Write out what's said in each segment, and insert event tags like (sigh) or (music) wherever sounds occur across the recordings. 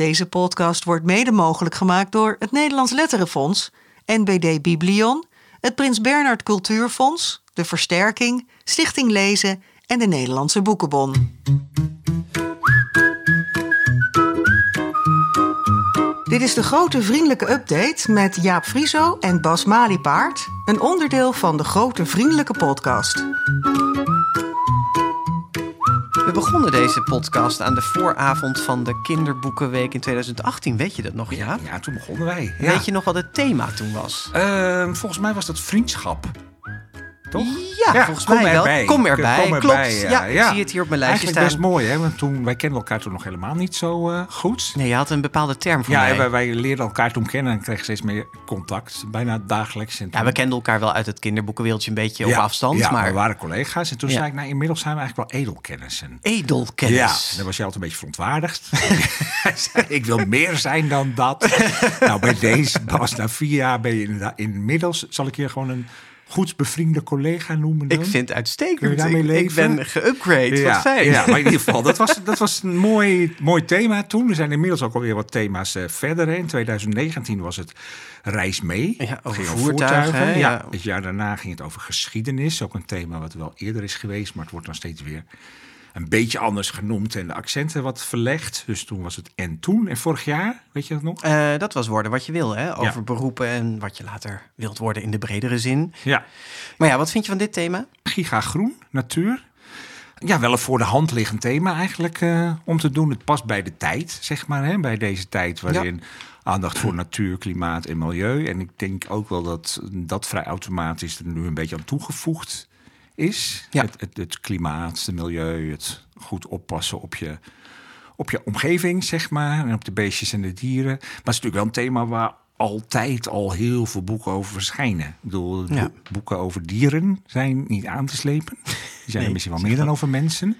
Deze podcast wordt mede mogelijk gemaakt door het Nederlands Letterenfonds, NBD Biblion, het Prins Bernhard Cultuurfonds, de Versterking, Stichting Lezen en de Nederlandse Boekenbon. Dit is de grote vriendelijke update met Jaap Frieso en Bas Maliepaard, een onderdeel van de grote vriendelijke podcast. Begonnen deze podcast aan de vooravond van de Kinderboekenweek in 2018. Weet je dat nog, ja? Ja, toen begonnen wij. Ja. Weet je nog wat het thema toen was? Ehm, volgens mij was dat vriendschap. Toch? Ja, volgens kom mij wel. erbij. Kom erbij, Kom klopt. erbij, ja, ik zie het hier op mijn lijstje Eigenlijk staan. best mooi, hè? Want toen, wij kenden elkaar toen nog helemaal niet zo eh, goed. Nee, je had een bepaalde term voor Ja, mij. wij, wij leerden elkaar toen kennen en kregen steeds meer contact. Bijna dagelijks. En Ja, we kenden elkaar wel uit het kinderboekenwereldje een beetje op Ja, afstand. Ja, maar we waren collega's. En toen Ja. zei ik, nou, inmiddels zijn we eigenlijk wel edelkennissen. edelkennis. Ja, dan was je altijd een beetje verontwaardigd. (laughs) Ik wil meer zijn dan dat. (laughs) nou, bij deze, Bas, na vier jaar ben je. Inmiddels zal ik je gewoon een goed bevriende collega noemen dan? Ik vind het uitstekend. Kun je daarmee ik, ik leven? ben geupgrade. ja, Wat fijn. Ja, maar in ieder geval, dat was, (laughs) dat was een mooi, mooi thema toen. Er zijn inmiddels ook alweer wat thema's eh, verder. Hè. In 2019 was het Reis mee. Ja, over Ging voertuigen, hè, ja. Het jaar daarna ging het over geschiedenis. Ook een thema wat wel eerder is geweest, maar het wordt dan steeds weer een beetje anders genoemd en de accenten wat verlegd. Dus toen was het en toen. En vorig jaar, weet je dat nog? Eh, dat was worden wat je wil, hè? Over Ja. beroepen en wat je later wilt worden in de bredere zin. Ja. Maar ja, wat vind je van dit thema? Gigagroen, natuur. Ja, wel een voor de hand liggend thema eigenlijk eh, om te doen. Het past bij de tijd, zeg maar, hè, bij deze tijd waarin aandacht voor natuur, klimaat en milieu. En ik denk ook wel dat dat vrij automatisch er nu een beetje aan toegevoegd is. Ja. Het, het, het klimaat, het milieu, het goed oppassen op je, op je omgeving, zeg maar. En op de beestjes en de dieren. Maar het is natuurlijk wel een thema waar altijd al heel veel boeken over verschijnen. Ik bedoel, Ja. boeken over dieren zijn niet aan te slepen. Die zijn Nee, misschien wel meer dan over mensen.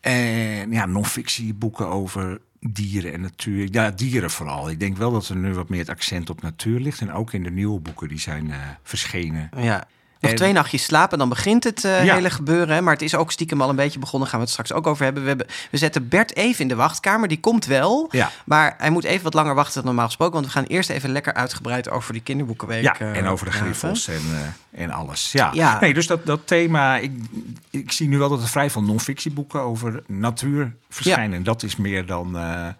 En ja, non-fictie boeken over dieren en natuur. Ja, dieren vooral. Ik denk wel dat er nu wat meer het accent op natuur ligt. En ook in de nieuwe boeken die zijn eh, verschenen. Ja. Nog En- twee nachtjes slapen, dan begint het eh, Ja. hele gebeuren. Hè? Maar het is ook stiekem al een beetje begonnen. Gaan we het straks ook over hebben. We, hebben. we zetten Bert even in de wachtkamer. Die komt wel. Ja. Maar hij moet even wat langer wachten dan normaal gesproken. Want we gaan eerst even lekker uitgebreid over die kinderboekenweek. Ja, eh, en over de griffels en, eh, en alles. Ja. Ja. Nee, dus dat, dat thema, ik, ik zie nu wel dat er vrij veel non-fictieboeken over natuur verschijnen. En dat is meer dan,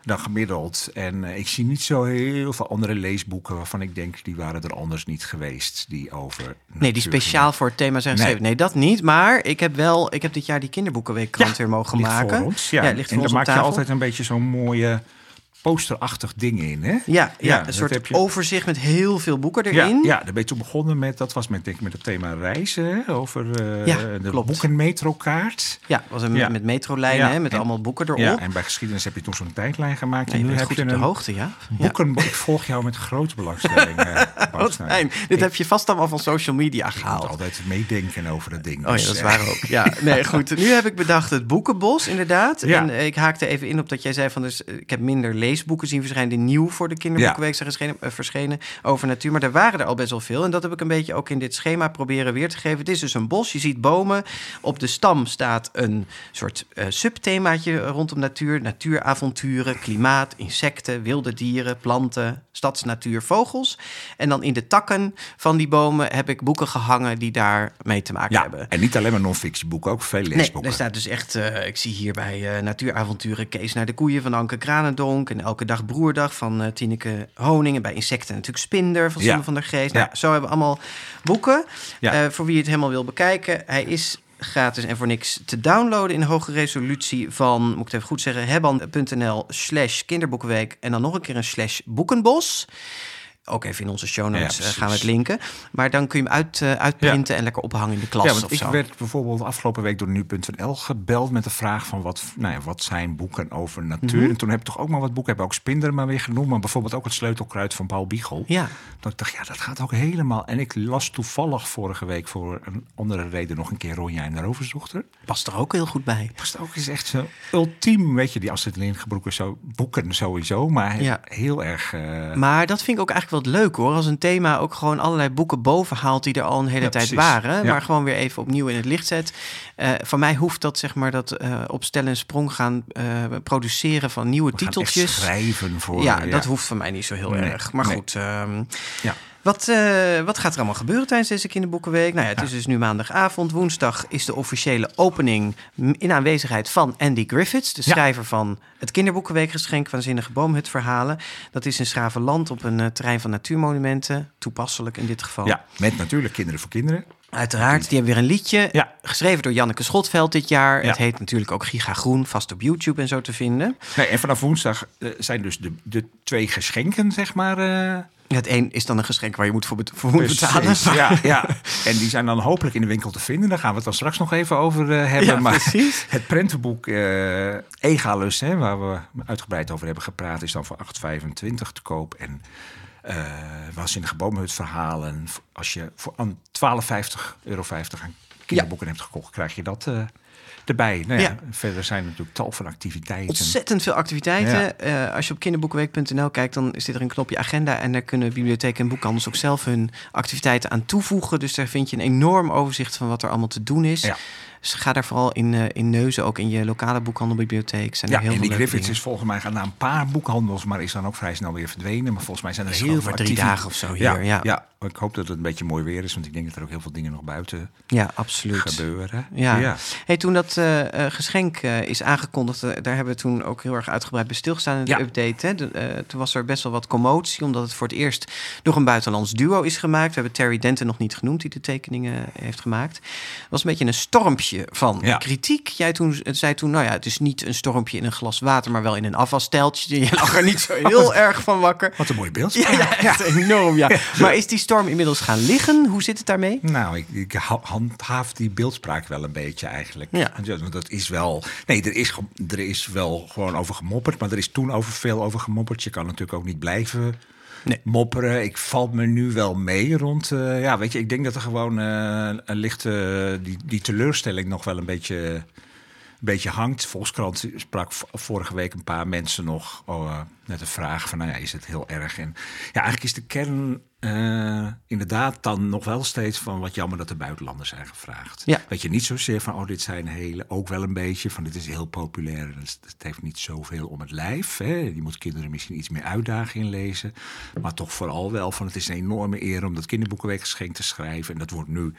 dan gemiddeld. En ik zie niet zo heel veel andere leesboeken waarvan ik denk, die waren er anders niet geweest. Die over Nee, die natuur speciaal voor het thema zijn geschreven. Nee, dat niet. Maar ik heb wel, ik heb dit jaar die kinderboekenweekkrant Ja, weer mogen ligt maken. Voor ons, ja. ligt voor en op maak je altijd een beetje zo'n mooie posterachtig ding in, hè? Ja, ja, Ja, een soort je- overzicht met heel veel boeken Ja, erin. ja, daar ben je toen begonnen met, dat was met, denk ik, met het thema reizen, hè? over eh, Ja, de klopt. boekenmetrokaart. Ja, was een Ja. met metrolijnen, Ja, hè, met en- allemaal boeken erop. Ja, en bij geschiedenis heb je toen zo'n tijdlijn gemaakt. Nee, en nu heb goed je op de hoogte, ja. ja. boeken. Ik volg jou met grote belangstelling. eh. (laughs) Wat Nou, fijn. Dit ik heb je vast allemaal van social media moet gehaald. altijd meedenken over het ding. Oh ja, Dus, dat is eh, waar ook. Ja, nee, (laughs) goed. Nu heb ik bedacht het boekenbos, inderdaad. Ja. En ik haakte even in op dat jij zei van... Dus, ik heb minder leesboeken zien verschijnen... die nieuw voor de kinderboekenweek zijn verschenen, eh, verschenen over natuur. Maar er waren er al best wel veel. En dat heb ik een beetje ook in dit schema proberen weer te geven. Het is dus een bos. Je ziet bomen. Op de stam staat een soort eh, subthemaatje rondom natuur. Natuuravonturen, klimaat, insecten, wilde dieren, planten, stadsnatuur, vogels. En dan in de takken van die bomen heb ik boeken gehangen... die daar mee te maken Ja, hebben. en niet alleen maar non-fictieboeken, ook veel Nee, leesboeken. er staat dus echt, eh, ik zie hier bij eh, Natuuravonturen Kees naar de koeien van Anke Kranendonk. En Elke Dag Broerdag van eh, Tineke Honing. En bij Insecten natuurlijk Spinder van Simon Ja. van der Geest. Nou, zo hebben we allemaal boeken. Eh, voor wie het helemaal wil bekijken. Hij is gratis en voor niks te downloaden in hoge resolutie van, moet ik het even goed zeggen, hebban.nl slash kinderboekenweek. En dan nog een keer een slash boekenbos. Ook even in onze show notes Ja, eh, gaan we het linken. Maar dan kun je hem uit, eh, uitprinten en lekker ophangen in de klas Ja, of want ik zo. werd bijvoorbeeld afgelopen week door nu.nl gebeld met de vraag van wat, nou ja, wat zijn boeken over natuur. Mhm. En toen heb ik toch ook maar wat boeken, heb ik ook Spinder maar weer genoemd, maar bijvoorbeeld ook het Sleutelkruid van Paul Biegel. Ja. Dat ik dacht, ja, dat gaat ook helemaal. En ik las toevallig vorige week voor een andere reden nog een keer Ronja en de Roverzochter. Past er ook heel goed bij. Past ook is echt zo ultiem, weet je, die Astrid Lindgren boeken, zo, boeken sowieso, maar heel erg. eh, Maar dat vind ik ook eigenlijk eigenlijk wel leuk hoor. Als een thema ook gewoon allerlei boeken boven haalt die er al een hele Ja, tijd precies. waren. Ja. Maar gewoon weer even opnieuw in het licht zet. Eh van mij hoeft dat zeg maar dat eh, op stel en sprong gaan eh, produceren van nieuwe We titeltjes. schrijven voor... Ja, dat hoeft van mij niet zo heel Nee, erg. Maar nee. goed, ehm, Ja. Wat, eh, wat gaat er allemaal gebeuren tijdens deze kinderboekenweek? Nou ja, het is dus nu maandagavond. Woensdag is de officiële opening in aanwezigheid van Andy Griffiths, de Ja. schrijver van het kinderboekenweekgeschenk Waanzinnige Boomhutverhalen. Dat is in Schravenland op een eh, terrein van natuurmonumenten. Toepasselijk in dit geval. Ja, met natuurlijk Kinderen voor Kinderen. Uiteraard, die hebben weer een liedje. Ja. Geschreven door Janneke Schotveld dit jaar. Ja. Het heet natuurlijk ook Giga Groen, vast op YouTube en zo te vinden. Nee, en vanaf woensdag eh, zijn dus de, de twee geschenken, zeg maar... Het een is dan een geschenk waar je moet voor, bet- voor moet betalen. Ja, ja, en die zijn dan hopelijk in de winkel te vinden. Daar gaan we het dan straks nog even over eh, hebben. Ja, maar precies. het prentenboek eh Egalus, hè, waar we uitgebreid over hebben gepraat, is dan voor 8,25 te koop. En eh waanzinnige boomhutverhalen. Als je voor aan 12,50 euro aan kinderboeken hebt gekocht, krijg je dat erbij. Nou ja, Ja. Verder zijn er natuurlijk tal van activiteiten. Ontzettend veel activiteiten. Ja. Eh, als je op kinderboekenweek.nl kijkt, dan zit er een knopje agenda. En daar kunnen bibliotheken en boekhandels ook zelf hun activiteiten aan toevoegen. Dus daar vind je een enorm overzicht van wat er allemaal te doen is. Ja. Dus ga daar vooral in, eh, in neuzen, ook in je lokale boekhandelbibliotheek. Zijn Ja, er heel en die Griffiths is volgens mij gaan naar een paar boekhandels, maar is dan ook vrij snel weer verdwenen. Maar volgens mij zijn er Is heel veel drie dagen of zo hier, ja. ja, ik hoop dat het een beetje mooi weer is, want ik denk dat er ook heel veel dingen nog buiten Ja, absoluut. gebeuren. Ja. Hey, toen dat eh, eh, geschenk is aangekondigd, daar hebben we toen ook heel erg uitgebreid bij stilgestaan in de Ja. update. Hè. De, toen was er best wel wat commotie, omdat het voor het eerst door een buitenlands duo is gemaakt. We hebben Terry Denton nog niet genoemd, die de tekeningen heeft gemaakt. Het was een beetje een stormpje van Ja. kritiek. Jij toen, zei toen, nou ja, het is niet een stormpje in een glas water, maar wel in een afvalsteltje. Je lag er niet zo (laughs) heel erg van wakker. Wat een mooi beeld. Ja, ja, echt enorm, ja. Maar is die storm inmiddels gaan liggen? Hoe zit het daarmee? Nou, ik, ik ha- handhaaf die beeldspraak wel een beetje eigenlijk. Ja. want dat is wel. Nee, er is, er is wel gewoon over gemopperd, maar er is toen over veel over gemopperd. Je kan natuurlijk ook niet blijven Nee. mopperen. Ik valt me nu wel mee rond. eh, ja, weet je, ik denk dat er gewoon eh, een lichte. die, die teleurstelling nog wel een beetje. Een beetje hangt. Volkskrant sprak vorige week een paar mensen nog eh, met een vraag van, nou ja, is het heel erg? En ja, eigenlijk is de kern eh, inderdaad dan nog wel steeds van wat jammer dat de buitenlanders zijn gevraagd. Ja. Weet je, niet zozeer van, oh, dit zijn hele, ook wel een beetje van, dit is heel populair. en Het, het heeft niet zoveel om het lijf. Hè. Je moet kinderen misschien iets meer uitdagen in lezen. Maar toch vooral wel van, het is een enorme eer om dat kinderboekenweekgeschenk te schrijven. En dat wordt nu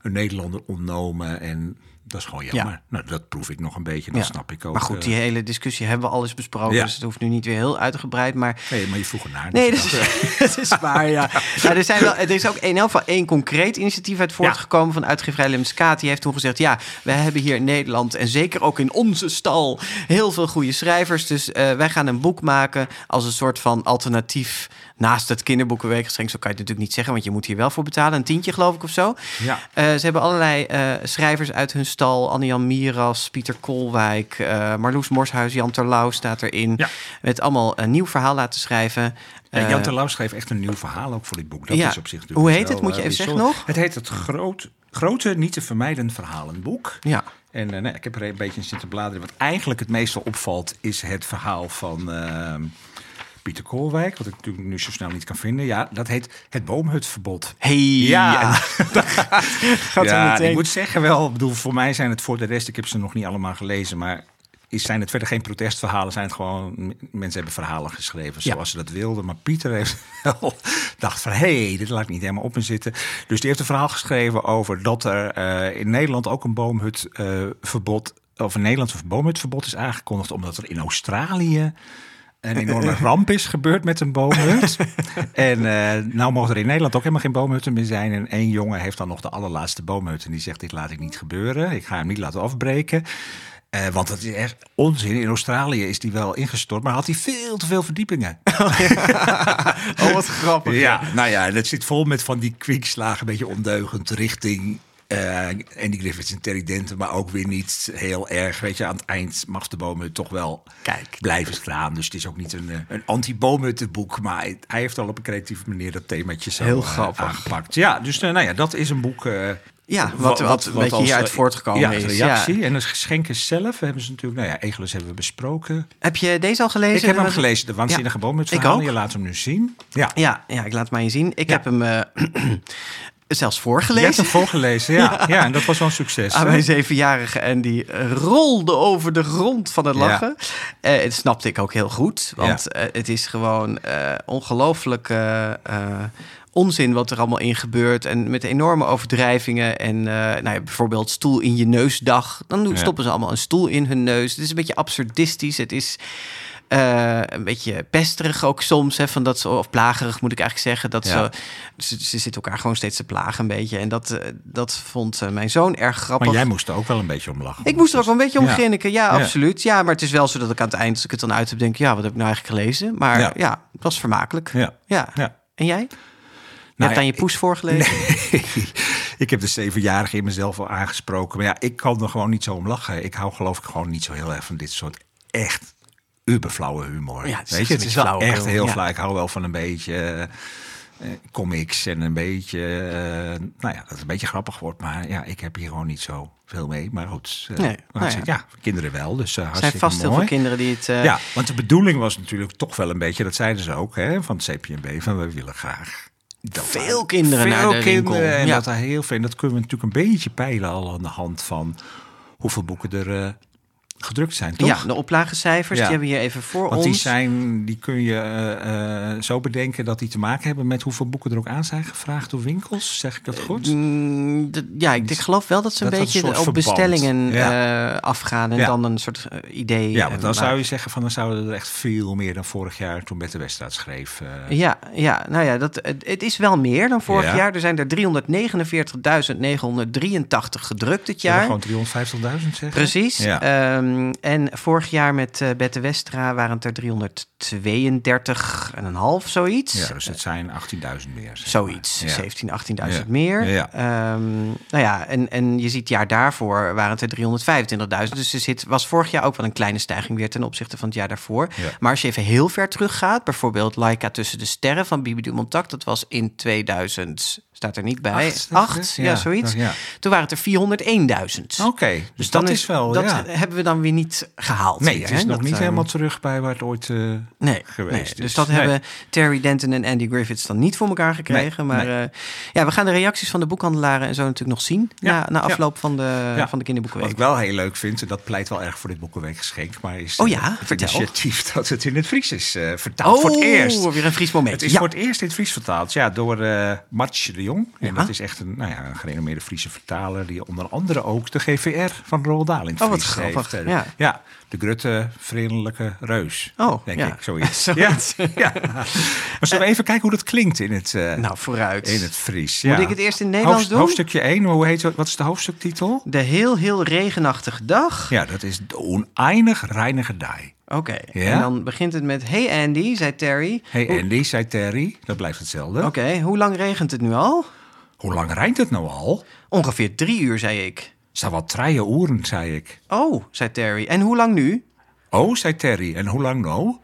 een Nederlander ontnomen en dat is gewoon jammer. Ja. Nou, dat proef ik nog een beetje, dat Ja. snap ik ook. Maar goed, die eh, hele discussie hebben we al eens besproken. Ja. Dus het hoeft nu niet weer heel uitgebreid. Maar Nee, maar je vroeg ernaar. Nee, dus dat is, (laughs) dat is waar, ja. Nou, er, zijn wel, er is ook in elk geval één concreet initiatief uit voortgekomen van uitgeverij Lemskaat. Die heeft toen gezegd, ja, we hebben hier in Nederland en zeker ook in onze stal heel veel goede schrijvers. Dus eh, wij gaan een boek maken als een soort van alternatief naast het kinderboekenweekgeschenk. Zo kan je het natuurlijk niet zeggen, want je moet hier wel voor betalen. Een tientje geloof ik of zo. Ja. Eh, ze hebben allerlei eh, schrijvers uit hun stal. Anne-Jan Miras, Pieter Kolwijk, eh, Marloes Morshuis, Jan Terlouw staat erin. Ja. Met allemaal een nieuw verhaal laten schrijven. En Eh, Jan Terlouw schreef echt een nieuw verhaal ook voor dit boek. Dat Ja. is op zich Hoe heet het? Moet je even zeggen nog? Het heet het groot, grote, niet te vermijden verhalenboek. Ja. En eh, nou, ik heb er een beetje in zitten bladeren. Wat eigenlijk het meeste opvalt, is het verhaal van ehm, Pieter Koolwijk. Wat ik natuurlijk nu zo snel niet kan vinden. Ja, dat heet Het Boomhutverbod. Hey, Ja. (laughs) gaat ja, meteen. ik moet zeggen wel, bedoel, voor mij zijn het voor de rest, ik heb ze nog niet allemaal gelezen, maar is, zijn het verder geen protestverhalen, zijn het gewoon, mensen hebben verhalen geschreven Ja. zoals ze dat wilden. Maar Pieter heeft (laughs) wel dacht van, hé, hey, dit laat ik niet helemaal op me zitten. Dus die heeft een verhaal geschreven over dat er eh, in Nederland ook een boomhutverbod, of een Nederlands boomhutverbod is aangekondigd, omdat er in Australië een enorme ramp is gebeurd met een boomhut. (laughs) en eh, nou mogen er in Nederland ook helemaal geen boomhutten meer zijn. En één jongen heeft dan nog de allerlaatste boomhut. En die zegt, dit laat ik niet gebeuren. Ik ga hem niet laten afbreken. Eh, want dat is echt onzin. In Australië is die wel ingestort, maar had hij veel te veel verdiepingen. (laughs) Oh, wat grappig. Ja, nou ja, en het zit vol met van die kwinkslagen, een beetje ondeugend richting eh Andy Griffiths en Terry Denton, maar ook weer niet heel erg. Weet je, aan het eind mag de boomhut toch wel Kijk. blijven staan. Dus het is ook niet een, eh, een anti-boomhuttenboek, maar hij, heeft al op een creatieve manier dat themaatje zo Heel eh, grappig. aangepakt. Ja, dus nou ja, dat is een boek. Ja, wat, wat, een beetje als, hieruit voortgekomen ja, is. reactie. En de geschenken zelf hebben ze natuurlijk... Nou ja, Egelus hebben we besproken. Heb je deze al gelezen? Ik heb hem Wat- gelezen, De Waanzinnige Boom met verhalen. ook. Je laat hem nu zien. Ja, Ja, ja, ik laat het maar je zien. Ik Ja. heb hem (clears throat) zelfs je hebt voorgelezen. hem voorgelezen. (laughs) Ja, ja, en dat was wel een succes. aan hè? mijn zevenjarige en die eh, rolde over de grond van het Ja. lachen. Eh het snapte ik ook heel goed, want eh, het is gewoon eh ongelooflijk onzin wat er allemaal in gebeurt. En met enorme overdrijvingen en nou ja, bijvoorbeeld stoel in je neusdag. Dan Ja. stoppen ze allemaal een stoel in hun neus. Het is een beetje absurdistisch. Het is... eh, een beetje pesterig ook soms, hè, van dat ze, of plagerig moet ik eigenlijk zeggen. Dat Ja. ze, ze, ze zitten elkaar gewoon steeds te plagen een beetje. En dat, eh, dat vond eh, mijn zoon erg grappig. Maar jij moest er ook wel een beetje om lachen. Ik moest er ook wel een beetje om Ja. grinniken. Ja, absoluut. Ja, maar het is wel zo dat ik aan het eind, als ik het dan uit heb, denk ik, ja, wat heb ik nou eigenlijk gelezen? Maar ja, Ja. het was vermakelijk. Ja. Ja. Ja. En jij? Je Nou hebt aan je poes voorgelezen? (laughs) ik heb de zevenjarige in mezelf al aangesproken. Maar ja, ik kan er gewoon niet zo om lachen. Ik hou geloof ik gewoon niet zo heel erg van dit soort echt uberflauwe humor. Ja, het is Weet je, het is wel echt heel ja. flauw. Ik hou wel van een beetje eh, comics en een beetje, eh, nou ja, dat het een beetje grappig wordt. Maar ja, ik heb hier gewoon niet zo veel mee. Maar goed, eh, Nee, nou ja. ja. kinderen wel. Dus uh, zijn vast heel veel kinderen die het... Ja, want de bedoeling was natuurlijk toch wel een beetje, dat zeiden ze ook, hè, van het CPNB, van we willen graag dat Veel kinderen veel naar de winkel. kinderen En Ja. dat daar heel veel, en dat kunnen we natuurlijk een beetje peilen al aan de hand van hoeveel boeken er gedrukt zijn, toch? ja, de oplagecijfers, Ja. die hebben we hier even voor Want die, ons. zijn, die kun je eh, eh, zo bedenken dat die te maken hebben met hoeveel boeken er ook aan zijn gevraagd door winkels. Zeg ik dat goed? Mm, de- ja, ik, ik geloof wel dat ze een Dat dat beetje op bestellingen Ja. eh, afgaan en Ja. dan een soort eh, idee. ja, eh, want dan maken. zou je zeggen van dan zouden er echt veel meer dan vorig jaar toen Bette Westraat schreef. eh, Ja, ja, nou ja, dat, het, is wel meer dan vorig Ja. jaar. Er zijn er 349.983 gedrukt dit jaar. Gewoon 350.000 zeggen? Precies. Ja. Ehm, en vorig jaar met eh Bette Westra waren het er 332 en een half, zoiets. Ja, dus het zijn 18.000 meer. Zoiets. Ja. 17, 18.000 Ja. meer. Ja. Ehm, nou ja, en, en je ziet het jaar daarvoor waren het er 325.000. Dus er zit, was vorig jaar ook wel een kleine stijging weer ten opzichte van het jaar daarvoor. Maar als je even heel ver teruggaat, bijvoorbeeld Laika tussen de sterren van Bibi Dumontak, dat was in 2000, staat er niet bij, Acht, ja, ja. zoiets. Ja. Toen waren het er 401.000. Oké, dus, dat is wel, dat ja. hebben we dan weer niet gehaald. Nee, weer, het is hè? nog Dat, niet eh, helemaal terug bij waar het ooit eh, Nee, geweest nee. is. Dus dat Nee. hebben Terry Denton en Andy Griffiths dan niet voor elkaar gekregen. Nee, maar eh, ja, we gaan de reacties van de boekhandelaren en zo natuurlijk nog zien. Ja, na, na afloop van, de, van de kinderboekenweek. Wat ik wel heel leuk vind, en dat pleit wel erg voor dit Boekenweekgeschenk, maar is Oh ja, het vertel. initiatief (laughs) dat het in het Fries is vertaald. voor het eerst. weer een Fries moment. Het is voor het eerst in het Fries vertaald, ja, door Martje de Jong. En Ja. dat is echt een, nou ja, een gerenommeerde Friese vertaler die onder andere ook de GVR van Roald Dahl in het Oh, wat grappig, heeft. eh, ja. de Grutte vriendelijke reus. Oh, denk ja. ik, zoiets. (laughs) Zoiets. Ja, (laughs) ja. Maar zullen we even kijken hoe dat klinkt in het, eh, Nou, vooruit. in het Fries? Moet ja. ik het eerst in Nederlands Hoofd- doen? Hoofdstukje 1, hoe heet? Wat is de hoofdstuktitel? De heel, heel regenachtige dag. Ja, dat is de oneindig reinige dij. Oké, Ja? en dan begint het met... Hey Andy, zei Terry. Hey Hoe- Andy, zei Terry. Dat blijft hetzelfde. Oké, hoe lang regent het nu al? Hoe lang rijnt het nou al? Ongeveer drie uur, zei ik. Zou wat treien oeren, zei ik. Oh, zei Terry. En hoe lang nu? Oh, zei Terry. En hoe lang nou?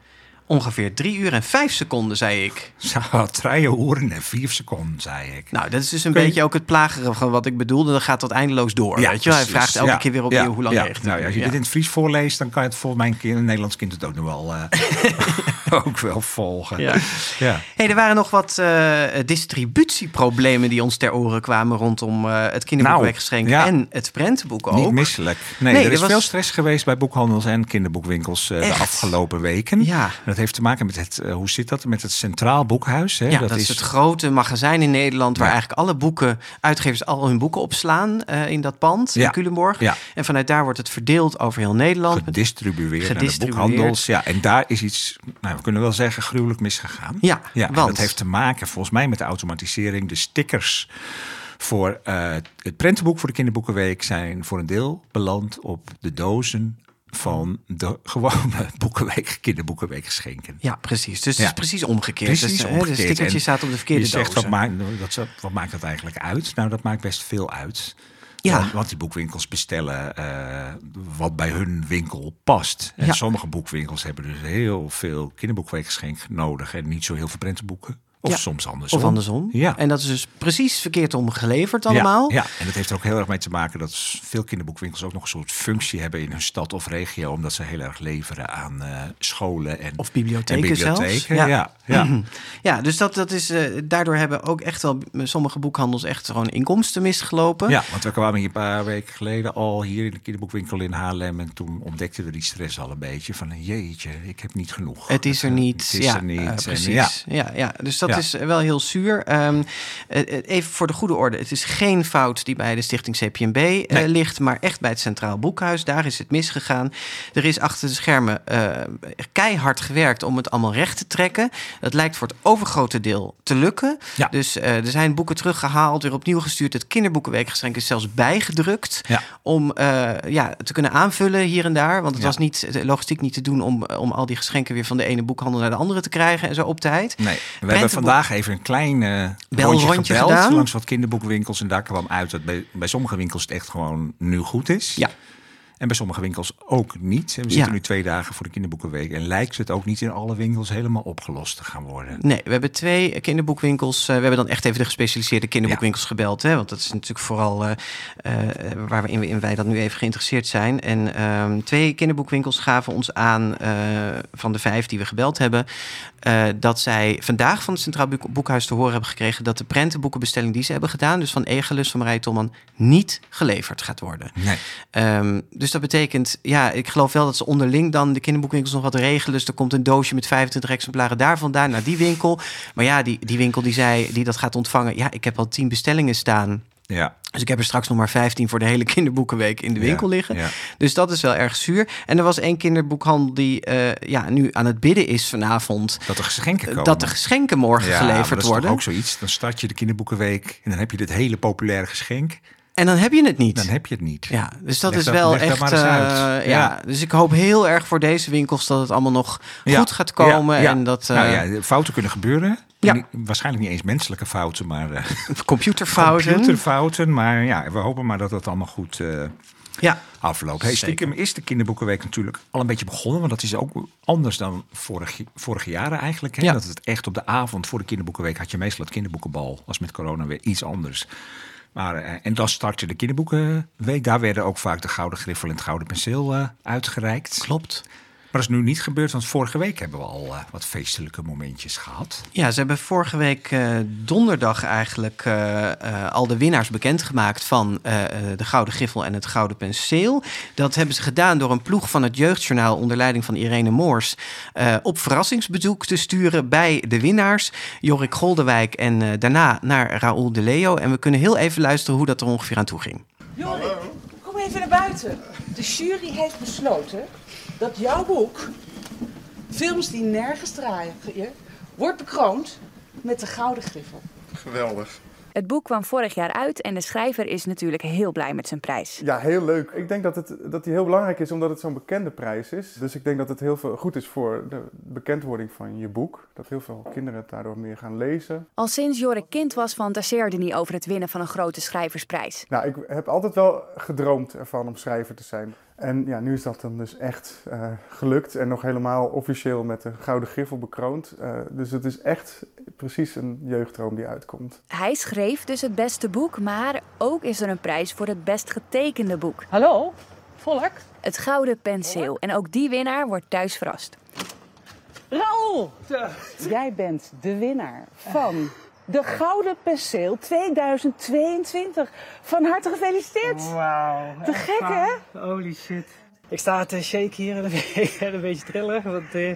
Ongeveer drie uur en vijf seconden, zei ik. Wat treien oeren en vier seconden, zei ik. Nou, dat is dus een je- beetje ook het plagerige van wat ik bedoelde. Dat gaat tot eindeloos door. weet je? Hij vraagt elke Ja, keer weer opnieuw ja, hoe lang ja. Nou ja, als je Ja. dit in het Fries voorleest, dan kan je het volgens mijn kind, een Nederlands kind het ook nog wel, eh, (laughs) ook wel volgen. Ja. ja. Hey, er waren nog wat eh, distributieproblemen die ons ter oren kwamen rondom eh, het kinderboekweekgeschenk Nou, ja. en het prentenboek ook. Niet misselijk. Nee, Nee, er is was- veel stress geweest bij boekhandels en kinderboekwinkels de afgelopen weken. Ja. Dat heeft te maken met het, eh, hoe zit dat, met het Centraal Boekhuis. Hè? Ja, dat, is het grote magazijn in Nederland waar Ja. eigenlijk alle boeken, uitgevers al hun boeken opslaan eh, in dat pand Ja. in Culemborg. Ja. En vanuit daar wordt het verdeeld over heel Nederland. Gedistribueerd, naar de Gedistribueerd. boekhandels. Ja, en daar is iets, nou, we kunnen wel zeggen, gruwelijk misgegaan. Ja, ja want- dat heeft te maken volgens mij met de automatisering. De stickers voor eh, het prentenboek voor de kinderboekenweek zijn voor een deel beland op de dozen van de gewone (laughs) boekenweek, kinderboekenweek geschenken. Ja, precies. Dus Ja. het is precies omgekeerd. Precies dus, hè, omgekeerd. De stickertje En staat op de verkeerde Je zegt, dozen. wat maakt, wat maakt dat eigenlijk uit? Nou, dat maakt best veel uit. Ja. Want, want die boekwinkels bestellen eh, wat bij hun winkel past. En Ja. sommige boekwinkels hebben dus heel veel kinderboekweekgeschenk nodig... en niet zo heel veel prentenboeken. Of Ja. soms andersom. Of andersom. Ja. En dat is dus precies verkeerd om geleverd allemaal. Ja, ja, en dat heeft er ook heel erg mee te maken dat veel kinderboekwinkels ook nog een soort functie hebben in hun stad of regio. Omdat ze heel erg leveren aan eh, scholen en, Of bibliotheken en zelfs. Ja. Ja. Ja, (clears throat) Ja, dus dat, dat is, eh, daardoor hebben ook echt wel sommige boekhandels echt gewoon inkomsten misgelopen. Ja, want we kwamen hier een paar weken geleden al hier in de kinderboekwinkel in Haarlem. En toen ontdekten we die stress al een beetje. Van jeetje, ik heb niet genoeg. Het is er niet. Het is er niet. eh, En precies. ja. ja. Ja, dus dat Ja. is wel heel zuur. Ehm, eh, eh, even voor de goede orde. Het is geen fout die bij de stichting CPNB eh, ligt, maar echt bij het Centraal Boekhuis. Daar is het misgegaan. Er is achter de schermen keihard gewerkt om het allemaal recht te trekken. Dat lijkt voor het overgrote deel te lukken. Ja. Dus er zijn boeken teruggehaald, weer opnieuw gestuurd. Het kinderboekenweekgeschenk is zelfs bijgedrukt Ja. om ja, te kunnen aanvullen hier en daar. Want het was niet, logistiek niet te doen om, om al die geschenken weer van de ene boekhandel naar de andere te krijgen en zo op tijd. Nee, we hebben vandaag even een klein Belrondje rondje gebeld gedaan. langs wat kinderboekwinkels. En daar kwam uit dat bij, bij sommige winkels het echt gewoon nu goed is. Ja. En bij sommige winkels ook niet. En we Ja. zitten nu twee dagen voor de kinderboekenweek. En lijkt het ook niet in alle winkels helemaal opgelost te gaan worden. Nee, we hebben twee kinderboekwinkels. eh, we hebben dan echt even de gespecialiseerde kinderboekwinkels gebeld. Hè, want dat is natuurlijk vooral eh, waar we in, in wij dat nu even geïnteresseerd zijn. En ehm, twee kinderboekwinkels gaven ons aan van de vijf die we gebeld hebben. dat zij vandaag van het Centraal Boek- Boekhuis te horen hebben gekregen dat de prentenboekenbestelling die ze hebben gedaan, dus van Egelus van Marije Tolman, niet geleverd gaat worden. Nee. Ehm, dus dat betekent, ja, ik geloof wel dat ze onderling dan de kinderboekwinkels nog wat regelen. Dus er komt een doosje met 25 exemplaren daar vandaan naar die winkel. Maar ja, die, die winkel die zei, die dat gaat ontvangen, ja, ik heb al 10 bestellingen staan. Ja. Dus ik heb er straks nog maar 15 voor de hele kinderboekenweek in de winkel Ja, liggen. ja. Dus dat is wel erg zuur. En er was één kinderboekhandel die eh, ja, nu aan het bidden is vanavond. Dat er geschenken komen. Dat de geschenken morgen Ja, geleverd dat is worden. ook zoiets. Dan start je de kinderboekenweek en dan heb je dit hele populaire geschenk. En dan heb je het niet. Dan heb je het niet. Ja, dus dat Leg is wel dat echt. eh, ja. Ja. dus ik hoop heel erg voor deze winkels dat het allemaal nog Ja. goed gaat komen. Ja. En dat eh, Nou ja, fouten kunnen gebeuren. Ja. Waarschijnlijk niet eens menselijke fouten, maar eh, (laughs) computerfouten. computerfouten. Maar ja, we hopen maar dat het allemaal goed eh, Ja, afloopt. Hey, stiekem is de kinderboekenweek natuurlijk al een beetje begonnen. Want dat is ook anders dan vorig, vorige jaren eigenlijk. Hè? Ja. Dat het echt op de avond voor de kinderboekenweek had je meestal het kinderboekenbal. Als met corona weer iets anders. Maar, eh, en dan startte de kinderboekenweek. Daar werden ook vaak de Gouden Griffel en het Gouden Penseel eh, uitgereikt. klopt. Maar dat is nu niet gebeurd, want vorige week hebben we al eh, wat feestelijke momentjes gehad. Ja, ze hebben vorige week eh, donderdag eigenlijk eh, eh, al de winnaars bekendgemaakt van eh, eh, de Gouden Griffel en het Gouden Penseel. Dat hebben ze gedaan door een ploeg van het Jeugdjournaal onder leiding van Irene Moors eh, op verrassingsbezoek te sturen bij de winnaars. Jorik Goldewijk en daarna naar Raoul de Leo. En we kunnen heel even luisteren hoe dat er ongeveer aan toe ging. Jorik, kom even naar buiten. De jury heeft besloten dat jouw boek, Films die nergens draaien, wordt bekroond met de Gouden Griffel. Geweldig. Het boek kwam vorig jaar uit en de schrijver is natuurlijk heel blij met zijn prijs. Ja, heel leuk. Ik denk dat, het, dat die heel belangrijk is omdat het zo'n bekende prijs is. Dus ik denk dat het heel veel goed is voor de bekendwording van je boek. Dat heel veel kinderen het daardoor meer gaan lezen. Al sinds Jorik kind was fantaseerde hij over het winnen van een grote schrijversprijs. Nou, ik heb altijd wel gedroomd ervan om schrijver te zijn. En ja, nu is dat dan dus echt eh, gelukt en nog helemaal officieel met de Gouden Griffel bekroond. Eh, dus het is echt precies een jeugddroom die uitkomt. Hij schreef dus het beste boek, maar ook is er een prijs voor het best getekende boek. Hallo, volk. Het Gouden Penseel. En ook die winnaar wordt thuis verrast. Raoul, jij bent de winnaar van de Gouden Penseel 2022. Van harte gefeliciteerd. Wauw. Te gek, hè? Holy shit. Ik sta te shake hier en een beetje, (laughs) een beetje trillen. Want eh,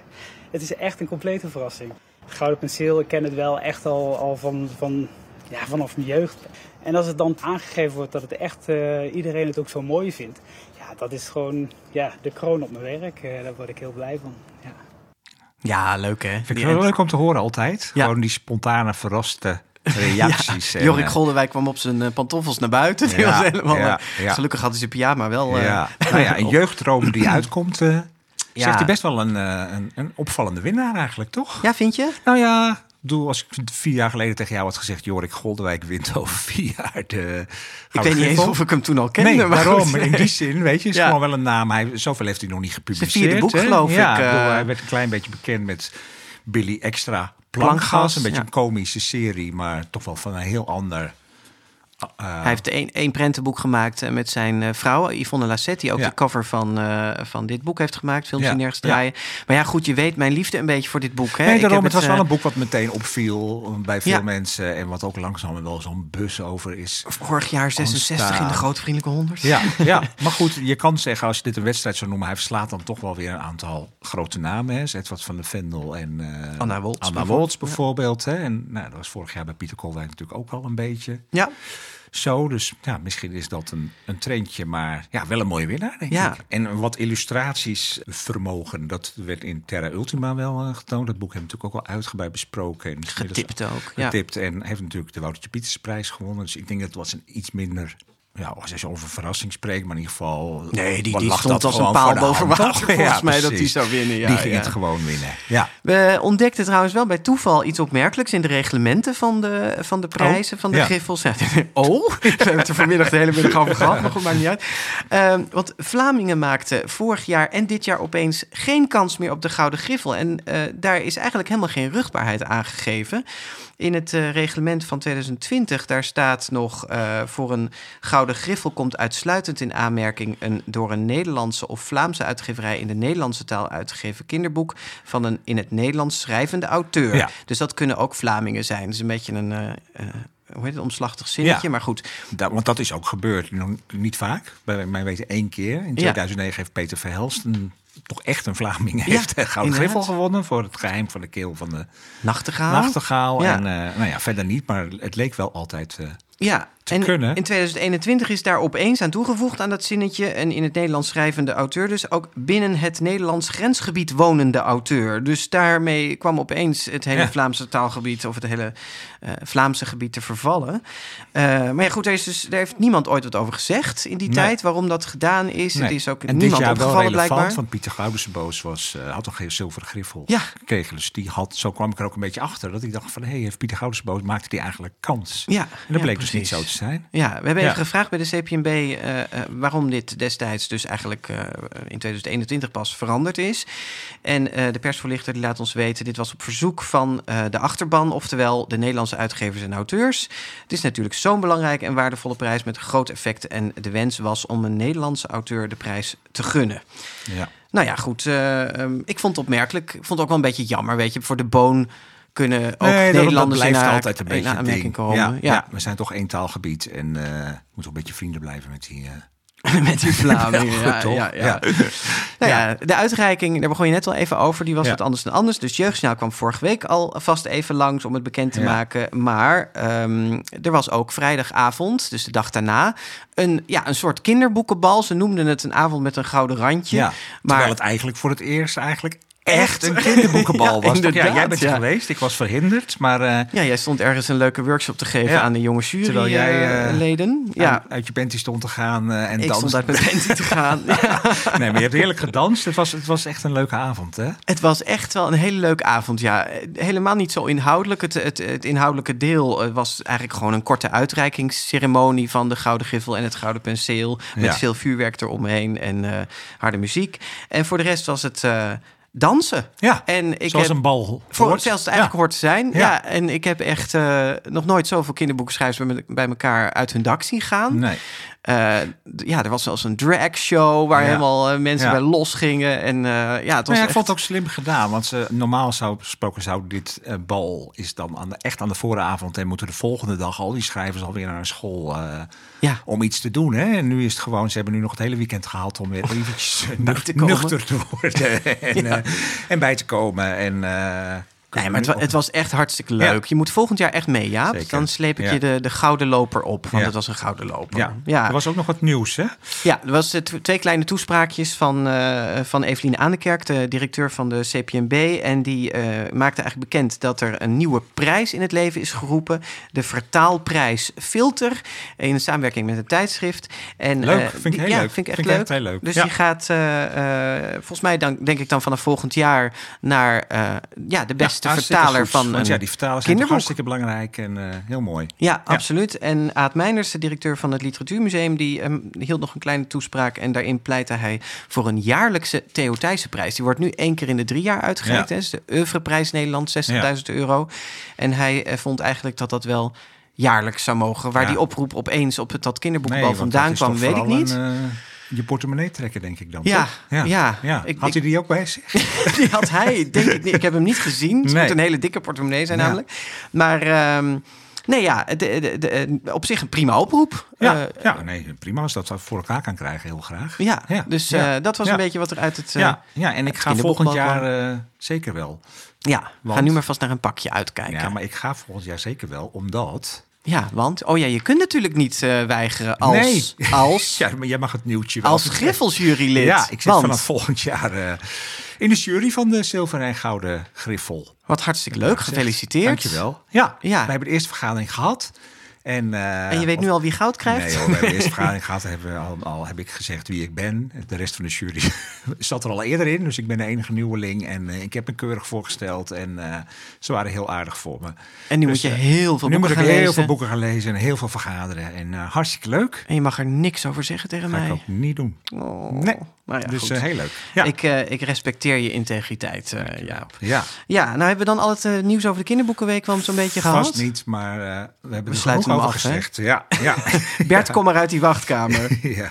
het is echt een complete verrassing. Gouden penseel, ik ken het wel echt al, al van, van, ja, vanaf mijn jeugd. En als het dan aangegeven wordt dat het echt eh, iedereen het ook zo mooi vindt. Ja, dat is gewoon ja, de kroon op mijn werk. Eh, daar word ik heel blij van. Ja. Ja, leuk hè? Vind ik wel leuk om te horen altijd. Ja. Gewoon die spontane, verraste (laughs) reacties. en, Jorik eh, Goldewijk kwam op zijn eh, pantoffels naar buiten. (laughs) Die Ja, was helemaal, ja, eh. Gelukkig had hij zijn pyjama wel. eh. (laughs) Nou ja, een jeugddroom die (clears throat) uitkomt. eh. Zegt hij best wel een, eh, een, een opvallende winnaar eigenlijk, toch? Ja, vind je? Nou ja, bedoel, als ik vier jaar geleden tegen jou had gezegd... Jorik Goldewijk wint (laughs) over vier jaar de Ik weet niet eens of ik hem toen al kende. Nee, maar daarom. goed. In die zin, weet je, is (laughs) Ja. gewoon wel een naam. Hij, zoveel heeft hij nog niet gepubliceerd. vierde boek, hè? geloof ja, ik, bedoel, eh. hij werd een klein beetje bekend met Billy Extra Plankgas, een beetje ja. een komische serie, maar toch wel van een heel ander. Eh, Hij heeft één, één prentenboek gemaakt eh, met zijn eh, vrouw, Yvonne Lassette, die ook Ja. de cover van, eh, van dit boek heeft gemaakt, Films Ja, die nergens ja. draaien. Maar ja, goed, je weet mijn liefde een beetje voor dit boek. Hè? Nee, Ik heb het was wel een boek wat meteen opviel bij veel mensen. En wat ook langzaam wel zo'n bus over is. Vorig jaar 66 in de. Grote Vriendelijke 100. Ja, ja, (laughs) maar goed, je kan zeggen als je dit een wedstrijd zou noemen, hij verslaat dan toch wel weer een aantal grote namen. Hè. Edward van de Vendel en Anna Woltz Anna bijvoorbeeld. Woltz bijvoorbeeld. Hè. En nou, dat was vorig jaar bij Pieter Kolwijk natuurlijk ook al een beetje Ja. Zo. Dus ja, misschien is dat een, een trendje, maar ja, wel een mooie winnaar, denk Ja. ik. En wat illustraties vermogen, dat werd in Terra Ultima wel eh, getoond. Dat boek hebben we natuurlijk ook al uitgebreid besproken. En Getipt ook. Ja. getipt en heeft natuurlijk de Woutertje Pietersprijs gewonnen. Dus ik denk dat het was een iets minder... Ja, als je over verrassing spreekt, maar in ieder geval... Nee, die, die stond als een paal boven water. (laughs) Volgens Ja, mij dat die zou winnen. Ja, die ging ja. het gewoon winnen. Ja. We ontdekten trouwens wel bij toeval iets opmerkelijks in de reglementen van de, van de prijzen, van de griffels. (laughs) Oh, we hebben het er vanmiddag de hele middag over gehad, maar goed, maakt niet uit. Ehm, want Vlamingen maakten vorig jaar en dit jaar opeens geen kans meer op de Gouden Griffel. En eh, daar is eigenlijk helemaal geen rugbaarheid aangegeven. In het eh, reglement van 2020, daar staat nog eh, voor een Gouden Griffel komt uitsluitend in aanmerking een door een Nederlandse of Vlaamse uitgeverij in de Nederlandse taal uitgegeven kinderboek van een in het Nederlands schrijvende auteur. Ja. Dus dat kunnen ook Vlamingen zijn. Dat is een beetje een, eh, hoe heet het, omslachtig zinnetje, Ja. maar goed. Dat, want dat is ook gebeurd. Nog niet vaak. Bij mij weten één keer. In 2009 heeft Peter Verhelst een, toch echt een Vlaming heeft de Gouden. Griffel gewonnen voor het geheim van de keel van de Nachtegaal. nachtegaal. Ja. En eh, nou ja, verder niet, maar het leek wel altijd. eh, Ja, te en kunnen. in 2021 is daar opeens aan toegevoegd aan dat zinnetje... en in het Nederlands schrijvende auteur dus ook binnen het Nederlands grensgebied wonende auteur. Dus daarmee kwam opeens het hele Ja. Vlaamse taalgebied... of het hele eh, Vlaamse gebied te vervallen. Eh, maar ja, goed, daar, is dus, daar heeft niemand ooit wat over gezegd in die Nee. tijd... waarom dat gedaan is. nee. Het is ook en dit jaar wel relevant, blijkbaar. want Pieter Goudensenboos was, eh, had een geen zilveren griffel Ja. gekregen. Dus die had, zo kwam ik er ook een beetje achter. Dat ik dacht van, hé, hey, heeft Pieter Goudensenboos, maakte die eigenlijk kans? Ja, En dat ja, bleek niet zo te zijn. Ja, we hebben Ja. even gevraagd bij de CPNB eh, eh, waarom dit destijds dus eigenlijk eh, in 2021 pas veranderd is. En de persvoorlichter die laat ons weten, dit was op verzoek van de achterban, oftewel de Nederlandse uitgevers en auteurs. Het is natuurlijk zo'n belangrijke en waardevolle prijs met groot effect en de wens was om een Nederlandse auteur de prijs te gunnen. Ja. Nou ja, goed. eh, ehm, ik vond het opmerkelijk. Ik vond het ook wel een beetje jammer, weet je. Voor de boon kunnen ook Nee, Nederlanders in, blijft altijd een beetje aanmerking komen. Ja, we zijn toch één taalgebied en eh moeten een beetje vrienden blijven met die. eh, (laughs) Met die (laughs) Vlamingen. Ja, ja, toch? ja, ja. (laughs) Nou de uitreiking, daar begon je net al even over. Die was wat anders dan anders. Dus Jeugdjournaal kwam vorige week al vast even langs om het bekend te maken. Maar ehm, er was ook vrijdagavond, dus de dag daarna, een, ja, een soort kinderboekenbal. Ze noemden het een avond met een gouden randje. ja, terwijl maar het eigenlijk voor het eerst eigenlijk Echt? een kinderboekenbal Ja, was. Ja, jij bent ja. geweest, ik was verhinderd, maar eh, ja, jij stond ergens een leuke workshop te geven Ja. aan de jonge Terwijl jij, eh, juryleden. ja, ja. uit je panty stond te gaan eh, en ik dansen. stond uit mijn panty te gaan. (laughs) Nee, maar je hebt heerlijk gedanst. Het was, het was echt een leuke avond, hè? Het was echt wel een hele leuke avond, ja. Helemaal niet zo inhoudelijk. Het, het, het inhoudelijke deel eh, was eigenlijk gewoon een korte uitreikingsceremonie van de Gouden Griffel en het Gouden Penseel. Met veel vuurwerk eromheen en eh, harde muziek. En voor de rest was het eh, dansen. Ja, En ik zoals heb, een bal. voor zelfs het eigenlijk Ja. hoort te zijn. Ja. Ja. en ik heb echt eh, nog nooit zoveel kinderboekenschrijvers bij, bij elkaar uit hun dak zien gaan. Nee. Eh, ja, er was zelfs een drag show waar Ja. helemaal eh, mensen Ja. bij los gingen. En eh, ja, het was Nou ja, ik vond het ook slim gedaan. Want ze, normaal zou gesproken zou dit bal is dan aan de, echt aan de vooravond en moeten de volgende dag al die schrijvers alweer naar school Ja. om iets te doen. Hè? En nu is het gewoon, ze hebben nu nog het hele weekend gehad om weer eventjes (laughs) te komen. nuchter te worden (laughs) en, en bij te komen. En, Nee, maar het, wa- het was echt hartstikke leuk. Je moet volgend jaar echt mee, Jaap. Zeker. Dan sleep ik Ja. je de, de gouden loper op. Want het was een gouden loper. ja. ja. er was ook nog wat nieuws, hè? Ja, er was eh, tw- twee kleine toespraakjes van, eh van Eveline Aandekerk, de directeur van de CPNB. En die eh, maakte eigenlijk bekend dat er een nieuwe prijs in het leven is geroepen. De Vertaalprijs Filter. In samenwerking met een tijdschrift. En, Leuk, vind ik die- heel ja, leuk. Vind ik echt Vind leuk. heel leuk. Dus die gaat, volgens mij dan, denk ik dan vanaf volgend jaar naar ja, de beste de Hartstikke vertaler goed, van want ja, die vertalers zijn hartstikke belangrijk en eh, heel mooi. Ja, absoluut. En Aad Meiners, de directeur van het Literatuurmuseum, die ehm, hield nog een kleine toespraak. En daarin pleitte hij voor een jaarlijkse Theo Thijssenprijs. Die wordt nu één keer in de drie jaar uitgereikt. Ja. hè. Is de Oeuvreprijs Nederland, 60.000 euro. En hij eh, vond eigenlijk dat dat wel jaarlijks zou mogen. Waar die oproep opeens op het dat kinderboekbal want vandaan kwam, weet ik niet. een, eh, je portemonnee trekken, denk ik dan. Ja, toch? ja. ja. Ik- Had hij die ook bij zich? (laughs) Die had hij, denk ik niet. Ik heb hem niet gezien. Het Nee. moet een hele dikke portemonnee zijn Ja. namelijk. Maar ehm, nee, ja, de, de, de- op zich een prima oproep. Ja, Eh, ja nee, prima als dat voor elkaar kan krijgen, heel graag. ja, Ja, dus ja, eh, dat was ja. een beetje wat er uit het... eh, ja, ja, en ik ga volgend jaar zeker wel. Ja, ga nu maar vast naar een pakje uitkijken. Ja, Ja, maar ik ga volgend jaar zeker wel, omdat... want... Oh ja, je kunt natuurlijk niet eh, weigeren als... Nee. Als, (laughs) Ja, maar jij mag het nieuwtje wel als. Griffelsjurylid. Ja, ik zit want, vanaf volgend jaar eh, in de jury van de zilveren en gouden Griffel. Wat hartstikke leuk, gefeliciteerd. Dankjewel. Ja, Ja. we hebben de eerste vergadering gehad. En, eh, En je weet nu al wie goud krijgt? Nee, hoor, we hebben vergadering (laughs) gehad. Hebben we al, al heb ik gezegd wie ik ben. De rest van de jury (laughs) zat er al eerder in. Dus ik ben de enige nieuweling. En eh, ik heb me keurig voorgesteld. En eh, ze waren heel aardig voor me. En nu Dus, moet je eh, heel veel nu moet boeken ik gaan heel lezen. veel boeken gaan lezen en heel veel vergaderen. En hartstikke leuk. En je mag er niks over zeggen tegen Ga ik mij. ook niet doen. Oh. Nee. Nou ja, dus goed. eh, heel leuk. Ja. Ik, eh, ik respecteer je integriteit, eh Jaap. ja. Ja, nou hebben we dan al het nieuws over de kinderboekenweek wel zo'n beetje gehad. Vast niet, maar eh, we hebben er sluiten genoeg hem over af, hè? gezegd. Ja, ja. (laughs) Bert, kom maar uit die wachtkamer. (laughs) ja.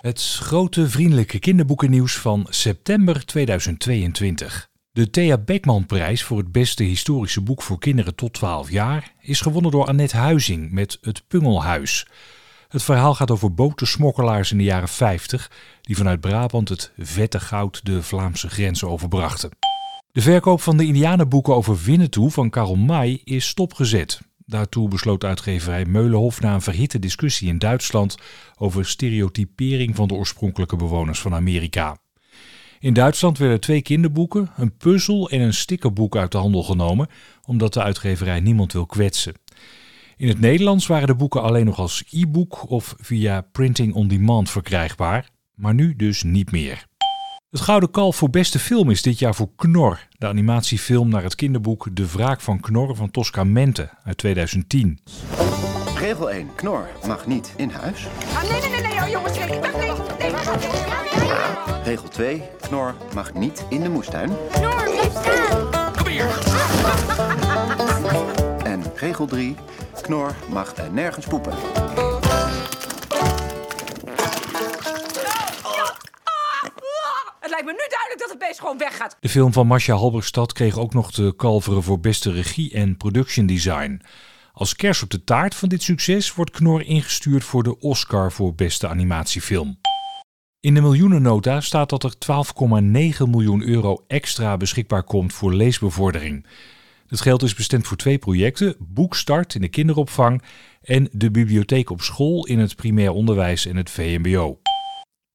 Het grote vriendelijke kinderboekennieuws van september 2022. De Thea Beckmanprijs voor het beste historische boek voor kinderen tot 12 jaar is gewonnen door Annette Huizing met Het Pungelhuis. Het verhaal gaat over botensmokkelaars in de jaren 50 die vanuit Brabant het vette goud de Vlaamse grens overbrachten. De verkoop van de Indianenboeken over Winnetou van Karl May is stopgezet. Daartoe besloot uitgeverij Meulenhof na een verhitte discussie in Duitsland over stereotypering van de oorspronkelijke bewoners van Amerika. In Duitsland werden twee kinderboeken, een puzzel en een stickerboek uit de handel genomen, omdat de uitgeverij niemand wil kwetsen. In het Nederlands waren de boeken alleen nog als e-book of via printing on demand verkrijgbaar, maar nu dus niet meer. Het Gouden Kalf voor beste film is dit jaar voor Knor, de animatiefilm naar het kinderboek De Wraak van Knor van Tosca Mente uit 2010. Regel 1. Knor mag niet in huis. Ah, nee, nee, nee, nee, oh, jongens, nee, nee, nee, nee. Regel 2. Knor mag niet in de moestuin. Noor, blijf staan. Kom hier. En regel 3. Knor mag er nergens poepen. Het lijkt me nu duidelijk dat het beest gewoon weggaat. De film van Marcia Halberstad kreeg ook nog de kalveren voor beste regie en production design. Als kers op de taart van dit succes wordt Knor ingestuurd voor de Oscar voor beste animatiefilm. In de miljoenennota staat dat er 12,9 miljoen euro extra beschikbaar komt voor leesbevordering. Het geld is bestemd voor twee projecten: Boekstart in de kinderopvang en de bibliotheek op school in het primair onderwijs en het VMBO.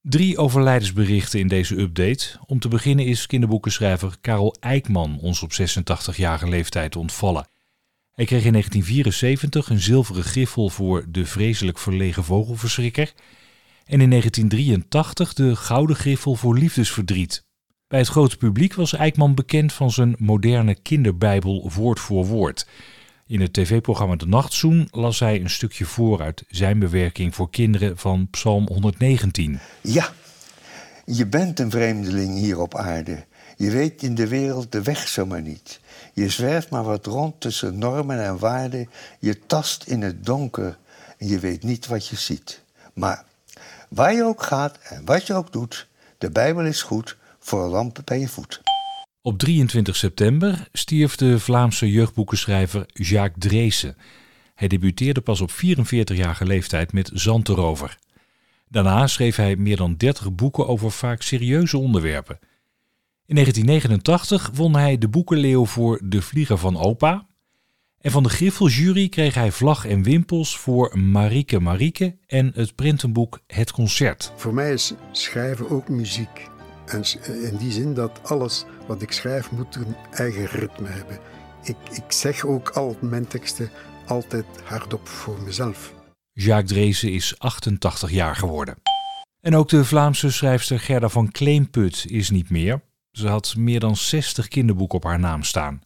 Drie overlijdensberichten in deze update. Om te beginnen is kinderboekenschrijver Karel Eijkman ons op 86-jarige leeftijd ontvallen. Hij kreeg in 1974 een zilveren griffel voor De Vreselijk Verlegen Vogelverschrikker en in 1983 de Gouden Griffel voor Liefdesverdriet. Bij het grote publiek was Eijkman bekend van zijn moderne kinderbijbel woord voor woord. In het tv-programma De Nachtzoen las hij een stukje voor uit zijn bewerking voor kinderen van Psalm 119. Ja, je bent een vreemdeling hier op aarde. Je weet in de wereld de weg zomaar niet. Je zwerft maar wat rond tussen normen en waarden. Je tast in het donker en je weet niet wat je ziet. Maar waar je ook gaat en wat je ook doet, de Bijbel is goed voor een lamp bij je voet. Op 23 september stierf de Vlaamse jeugdboekenschrijver Jacques Dreesen. Hij debuteerde pas op 44-jarige leeftijd met Zanterover. Daarna schreef hij meer dan 30 boeken over vaak serieuze onderwerpen. In 1989 won hij de boekenleeuw voor De Vlieger van Opa. En van de Griffeljury kreeg hij vlag en wimpels voor Marieke Marieke en het printenboek Het Concert. Voor mij is schrijven ook muziek. En in die zin dat alles wat ik schrijf moet een eigen ritme hebben. Ik, ik zeg ook al mijn teksten altijd hardop voor mezelf. Jacques Dreesen is 88 jaar geworden. En ook de Vlaamse schrijfster Gerda van Kleemput is niet meer. Ze had meer dan 60 kinderboeken op haar naam staan.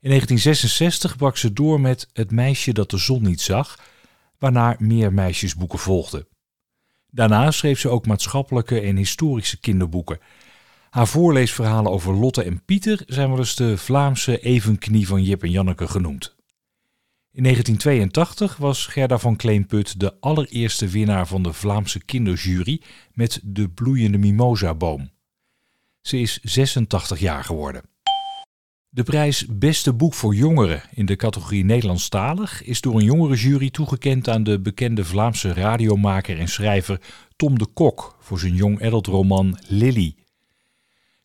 In 1966 brak ze door met Het meisje dat de zon niet zag, waarna meer meisjesboeken volgden. Daarna schreef ze ook maatschappelijke en historische kinderboeken. Haar voorleesverhalen over Lotte en Pieter zijn wel eens de Vlaamse evenknie van Jip en Janneke genoemd. In 1982 was Gerda van Kleinput de allereerste winnaar van de Vlaamse kinderjury met de bloeiende mimosa-boom. Ze is 86 jaar geworden. De prijs Beste Boek voor Jongeren in de categorie Nederlandstalig is door een jongerenjury toegekend aan de bekende Vlaamse radiomaker en schrijver Tom de Kok voor zijn young adult roman Lily.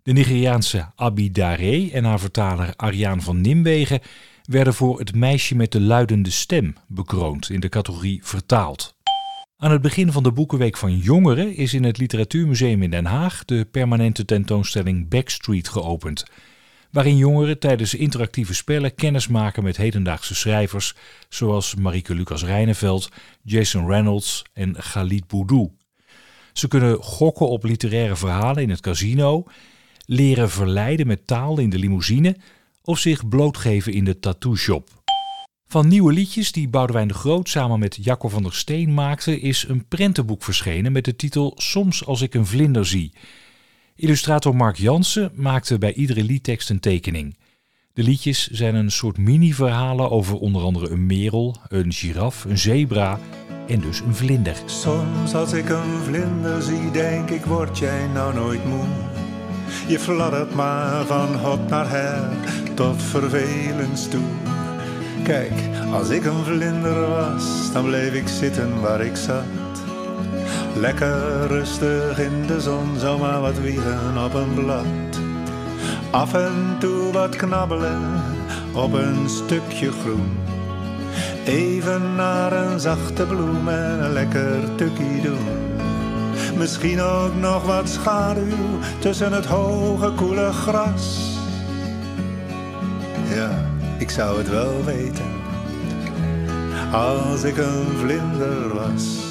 De Nigeriaanse Abi Dare en haar vertaler Ariaan van Nimwegen werden voor Het meisje met de luidende stem bekroond in de categorie Vertaald. Aan het begin van de Boekenweek van Jongeren is in het Literatuurmuseum in Den Haag de permanente tentoonstelling Backstreet geopend, waarin jongeren tijdens interactieve spellen kennis maken met hedendaagse schrijvers zoals Marieke Lucas Rijneveld, Jason Reynolds en Khalid Boudou. Ze kunnen gokken op literaire verhalen in het casino, leren verleiden met taal in de limousine of zich blootgeven in de tattoo shop. Van nieuwe liedjes die Boudewijn de Groot samen met Jacco van der Steen maakte, is een prentenboek verschenen met de titel Soms als ik een vlinder zie. Illustrator Mark Jansen maakte bij iedere liedtekst een tekening. De liedjes zijn een soort mini-verhalen over onder andere een merel, een giraf, een zebra en dus een vlinder. Soms als ik een vlinder zie, denk ik, word jij nou nooit moe? Je fladdert maar van hot naar her, tot vervelens toe. Kijk, als ik een vlinder was, dan bleef ik zitten waar ik zat. Lekker rustig in de zon, zomaar wat wiegen op een blad. Af en toe wat knabbelen op een stukje groen. Even naar een zachte bloem en een lekker tukkie doen. Misschien ook nog wat schaduw tussen het hoge koele gras. Ja, ik zou het wel weten als ik een vlinder was.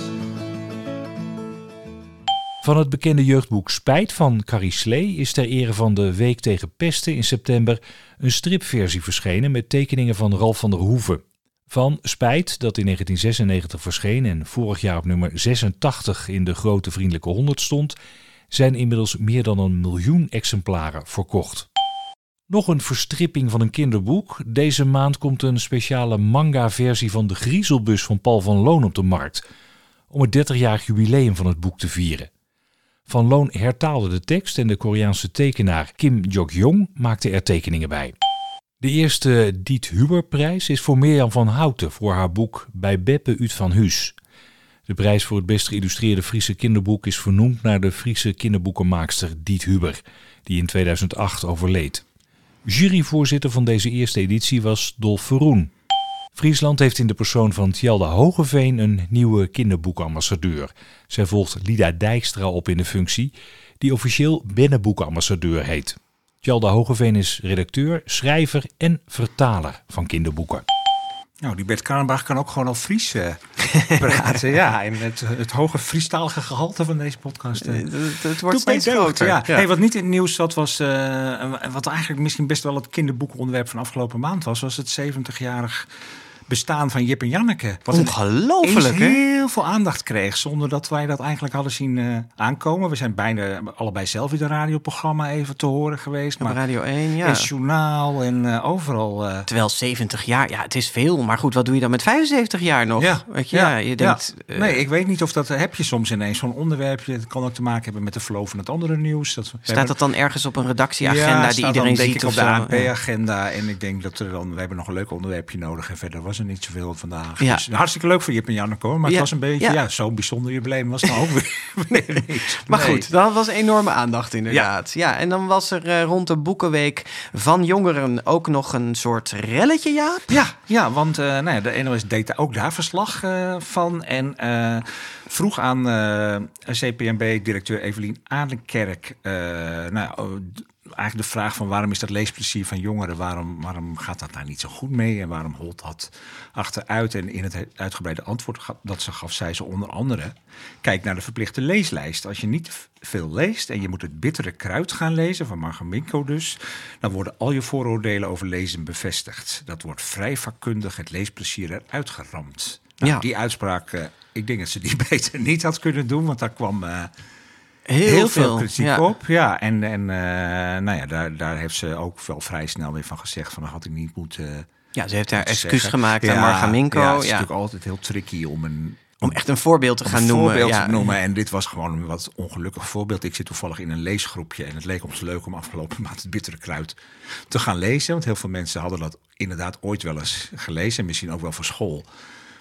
Van het bekende jeugdboek Spijt van Carrie Slee is ter ere van de Week tegen Pesten in september een stripversie verschenen met tekeningen van Ralf van der Hoeven. Van Spijt, dat in 1996 verscheen en vorig jaar op nummer 86 in de Grote Vriendelijke 100 stond, zijn inmiddels meer dan een miljoen exemplaren verkocht. Nog een verstripping van een kinderboek. Deze maand komt een speciale manga-versie van De Griezelbus van Paul van Loon op de markt. Om het 30-jarig jubileum van het boek te vieren. Van Loon hertaalde de tekst en de Koreaanse tekenaar Kim Jok-jong maakte er tekeningen bij. De eerste Diet Huberprijs is voor Mirjam van Houten voor haar boek Bij Beppe Uit van Huus. De prijs voor het best geïllustreerde Friese kinderboek is vernoemd naar de Friese kinderboekenmaakster Diet Huber, die in 2008 overleed. Juryvoorzitter van deze eerste editie was Dolf Verroen. Friesland heeft in de persoon van Tjelda Hogeveen een nieuwe kinderboekambassadeur. Zij volgt Lida Dijkstra op in de functie, die officieel Binnenboekenambassadeur heet. Tjalda Hogeveen is redacteur, schrijver en vertaler van kinderboeken. Nou, die Bert Karenbach kan ook gewoon al Fries uh, (laughs) praten. ja, en het, het hoge Friestalige gehalte van deze podcast. Uh, het, het, wordt steeds groter. Ja. Hey, wat niet in het nieuws zat was, uh, wat eigenlijk misschien best wel het kinderboekonderwerp van afgelopen maand was, was het 70-jarig bestaan van Jip en Janneke. Wat ongelooflijk, hè? heel veel aandacht kreeg, zonder dat wij dat eigenlijk hadden zien uh, aankomen. We zijn bijna allebei zelf in een radioprogramma even te horen geweest. Op maar Radio 1, ja. En journaal en uh, overal. Uh... Terwijl 70 jaar, ja, het is veel. Maar goed, wat doe je dan met 75 jaar nog? Ja, weet je, ja, ja je denkt... Ja. Nee, ik weet niet of dat... Heb je soms ineens zo'n onderwerpje. Het kan ook te maken hebben met de flow van het andere nieuws. Dat, Staat dat dan ergens op een redactieagenda die iedereen dan, ziet? Ik, op de AP-agenda. En ik denk dat er dan... We hebben nog een leuk onderwerpje nodig. En verder was er niet zoveel vandaag. Ja. Dus hartstikke leuk voor Jip en Janneke hoor. Maar het was een beetje, ja, zo'n bijzonder jubileum was het ook weer. (laughs) nee, nee, maar goed, dat was enorme aandacht inderdaad. Ja, en dan was er uh, rond de Boekenweek van jongeren ook nog een soort relletje, Jaap? Ja, ja want uh, nou ja, de NOS deed ook daar verslag uh, van. En vroeg aan CPMB-directeur Evelien Adenkerk... nou, eigenlijk de vraag van waarom is dat leesplezier van jongeren, waarom, waarom gaat dat daar niet zo goed mee en waarom holt dat achteruit? En in het uitgebreide antwoord dat ze gaf, zei ze onder andere, kijk naar de verplichte leeslijst. Als je niet veel leest en je moet het bittere kruid gaan lezen, van Margaminko dus, dan worden al je vooroordelen over lezen bevestigd. Dat wordt vrij vakkundig het leesplezier eruit geramd. Nou, ja. Die uitspraak, uh, ik denk dat ze die (laughs) beter niet had kunnen doen, want daar kwam... Uh, Heel, heel, veel kritiek op. Ja, en, en uh, nou ja, daar, daar heeft ze ook wel vrij snel weer van gezegd: van dat had ik niet moeten. Ja, ze heeft haar excuus gemaakt aan Margaminko. Ja, het is natuurlijk altijd heel tricky om een om echt een voorbeeld te gaan een noemen. Voorbeeld ja. te noemen. En dit was gewoon een wat ongelukkig voorbeeld. Ik zit toevallig in een leesgroepje en het leek ons leuk om afgelopen maand het bittere kruid te gaan lezen. Want heel veel mensen hadden dat inderdaad ooit wel eens gelezen. Misschien ook wel voor school.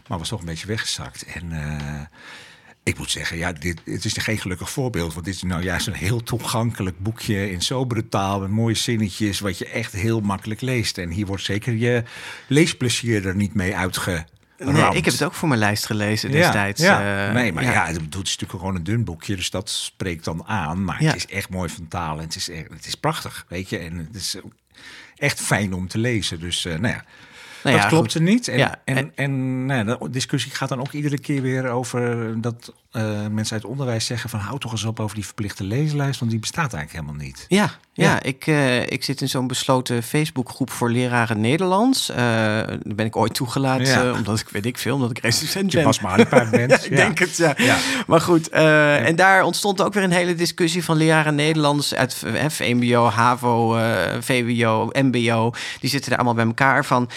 Maar was toch een beetje weggezakt. En uh, ik moet zeggen, ja, dit, het is geen gelukkig voorbeeld. Want dit is nou juist een heel toegankelijk boekje in sobere taal. Met mooie zinnetjes, wat je echt heel makkelijk leest. En hier wordt zeker je leesplezier er niet mee uitge Nee, ik heb het ook voor mijn lijst gelezen destijds. Ja, uh, nee, maar ja. het, is natuurlijk gewoon een dun boekje, dus dat spreekt dan aan. Maar het is echt mooi van taal en het is, het is prachtig, weet je. En het is echt fijn om te lezen. Dus uh, nou ja, nou dat klopt er niet. En, ja, en, en, en nou de discussie gaat dan ook iedere keer weer over dat uh, mensen uit onderwijs zeggen van hou toch eens op over die verplichte leeslijst, want die bestaat eigenlijk helemaal niet. Ja, ja, ik, uh, ik zit in zo'n besloten Facebookgroep voor leraren Nederlands. Uh, daar ben ik ooit toegelaten, ja. omdat ik weet ik veel, omdat ik recensent ben. Je pas maar (laughs) bent. ja, ik denk het, ja. ja. Maar goed, en daar ontstond ook weer een hele discussie van leraren Nederlands uit VMBO, HAVO, VWO, MBO. Die zitten daar allemaal bij elkaar van.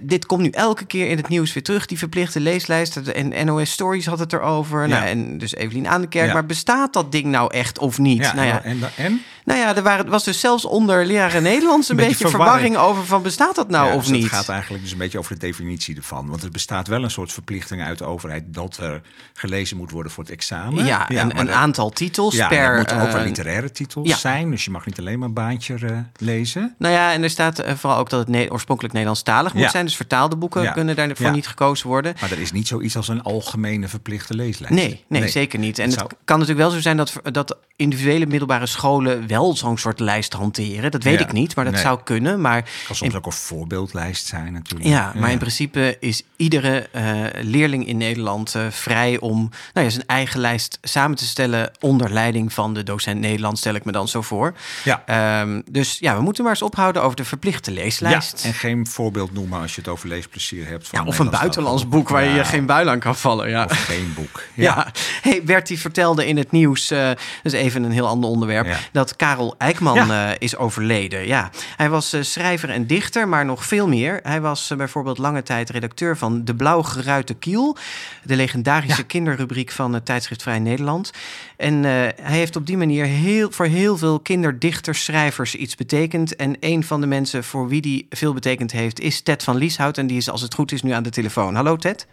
dit komt nu elke keer in het nieuws weer terug, die verplichte leeslijst. En NOS Stories had het erover. Nou, en dus Evelien aan de kerk. Maar bestaat dat ding nou echt of niet? Ja, nou ja, en, en? Nou ja, er waren, was dus zelfs onder leraren Nederlands een beetje, verwarring. over van bestaat dat nou of dus niet? Het gaat eigenlijk dus een beetje over de definitie ervan. Want er bestaat wel een soort verplichting uit de overheid dat er gelezen moet worden voor het examen. Ja, een, een aantal titels ja, per... Moeten ook wel literaire titels zijn. Dus je mag niet alleen maar een baantje uh, lezen. Nou ja, en er staat uh, vooral ook dat het ne oorspronkelijk Nederlandstalig moet zijn. Dus vertaalde boeken kunnen daarvoor niet gekozen worden. Maar er is niet zoiets als een algemene verplichte leeslijst. Nee, nee, nee. zeker niet. En het, het kan natuurlijk wel zo zijn dat, dat individuele middelbare scholen wel zo'n soort lijst hanteren. Dat weet ik niet, maar dat zou kunnen. Maar kan soms ook een voorbeeldlijst zijn natuurlijk. Ja, maar in principe is iedere uh, leerling in Nederland uh, vrij om nou ja, zijn eigen lijst samen te stellen onder leiding van de docent Nederlands, stel ik me dan zo voor. Ja. Um, dus ja, we moeten maar eens ophouden over de verplichte leeslijst. Ja, en geen voorbeeld noemen als je het over leesplezier hebt. Van ja, of een buitenlands boek waar je geen buil aan kan vallen. Ja. Of geen boek. (laughs) Ja. (laughs) Hey, Bertie vertelde in het nieuws, uh, dus even een heel ander onderwerp, dat Karel Eikman ja. uh, is overleden. Ja, hij was uh, schrijver en dichter, maar nog veel meer. Hij was bijvoorbeeld lange tijd redacteur van De Blauw Geruite Kiel, de legendarische ja. kinderrubriek van het tijdschrift Vrij Nederland. En hij heeft op die manier heel, voor heel veel kinderdichters, schrijvers iets betekend. En een van de mensen voor wie die veel betekend heeft is Ted van Lieshout. En die is, als het goed is, nu aan de telefoon. Hallo Ted.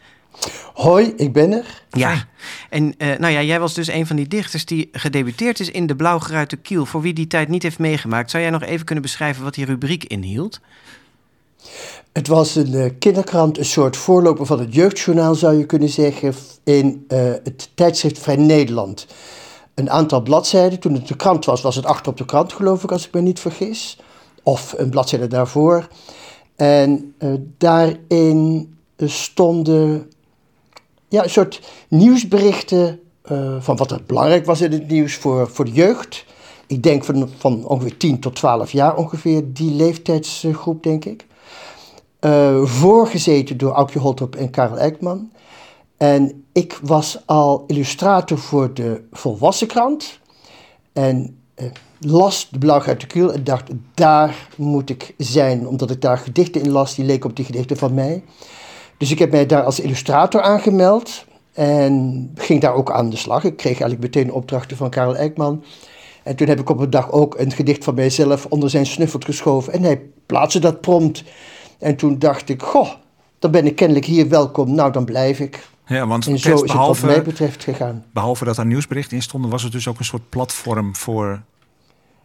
Hoi, ik ben er. Ja, en uh, nou ja, jij was dus een van die dichters die gedebuteerd is in de Blauwgeruite Kiel. Voor wie die tijd niet heeft meegemaakt, zou jij nog even kunnen beschrijven wat die rubriek inhield? Het was een uh, kinderkrant, een soort voorloper van het jeugdjournaal zou je kunnen zeggen, in uh, het tijdschrift Vrij Nederland. Een aantal bladzijden, toen het de krant was, was het achter op de krant geloof ik, als ik me niet vergis. Of een bladzijde daarvoor. En daarin stonden ja, een soort nieuwsberichten uh, van wat er belangrijk was in het nieuws voor, voor de jeugd. Ik denk van, van ongeveer 10 tot 12 jaar ongeveer, die leeftijdsgroep denk ik. Uh, voorgezeten door Aukje Holtrop en Karel Eijkman. En ik was al illustrator voor de volwassen krant. En uh, las de Blauw uit de Kiel en dacht, daar moet ik zijn. Omdat ik daar gedichten in las, die leken op die gedichten van mij. Dus ik heb mij daar als illustrator aangemeld en ging daar ook aan de slag. Ik kreeg eigenlijk meteen opdrachten van Karel Eijkman. En toen heb ik op een dag ook een gedicht van mijzelf onder zijn snuffelt geschoven. En hij plaatste dat prompt. En toen dacht ik, goh, dan ben ik kennelijk hier welkom. Nou, dan blijf ik. Ja, want en zo is behalve, het wat mij betreft gegaan. Behalve dat er nieuwsberichten in stonden, was het dus ook een soort platform voor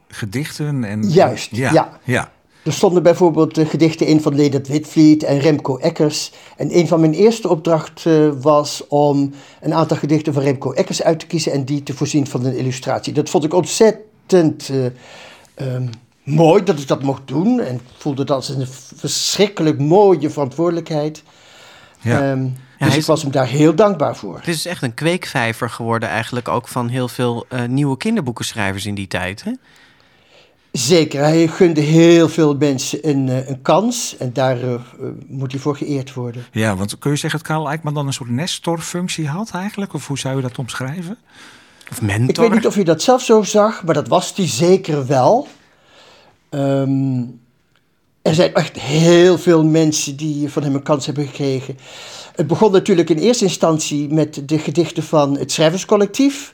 gedichten. En, Juist, ja. ja. ja. Er stonden bijvoorbeeld gedichten in van Leonard Witvliet en Remco Eckers. En een van mijn eerste opdrachten uh, was om een aantal gedichten van Remco Eckers uit te kiezen en die te voorzien van een illustratie. Dat vond ik ontzettend uh, mooi dat ik dat mocht doen en voelde dat als een verschrikkelijk mooie verantwoordelijkheid. Ja. Ehm, Ja, dus ik was hem daar heel dankbaar voor. Het is echt een kweekvijver geworden eigenlijk ook van heel veel eh, nieuwe kinderboekenschrijvers in die tijd. Hè? Zeker, hij gunde heel veel mensen een, eh, een kans en daar eh, moet hij voor geëerd worden. Ja, want kun je zeggen dat Karel Eijkman dan een soort nestorfunctie had eigenlijk? Of hoe zou je dat omschrijven? Of Ik weet niet of je dat zelf zo zag, maar dat was hij zeker wel. Ehm, er zijn echt heel veel mensen die van hem een kans hebben gekregen. Het begon natuurlijk in eerste instantie met de gedichten van het Schrijverscollectief.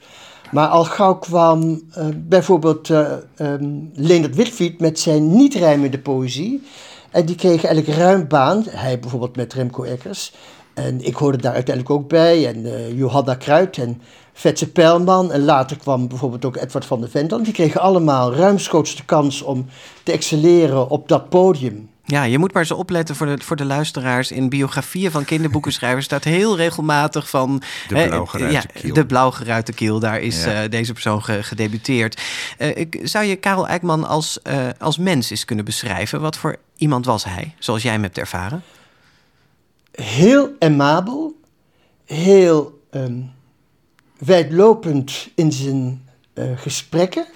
Maar al gauw kwam eh, bijvoorbeeld eh ehm, Leonard Whitfield met zijn niet-rijmende poëzie. En die kreeg eigenlijk ruim baan. Hij bijvoorbeeld met Remco Eckers. En ik hoorde daar uiteindelijk ook bij. En eh, Johanna Kruid en Vetse Pijlman. En later kwam bijvoorbeeld ook Edward van der Vendel. Die kregen allemaal ruimschoots de kans om te excelleren op dat podium. Ja, je moet maar eens opletten voor de, voor de luisteraars. In biografieën van kinderboekenschrijvers staat heel regelmatig van... De blauwgeruite ja, kiel. De blauwgeruite kiel, daar is Ja. eh, deze persoon ge- gedebuteerd. Eh, ik, zou je Karel Eijkman als, eh, als mens eens kunnen beschrijven? Wat voor iemand was hij, zoals jij hem hebt ervaren? heel amabel, heel ehm, wijdlopend in zijn eh, gesprekken.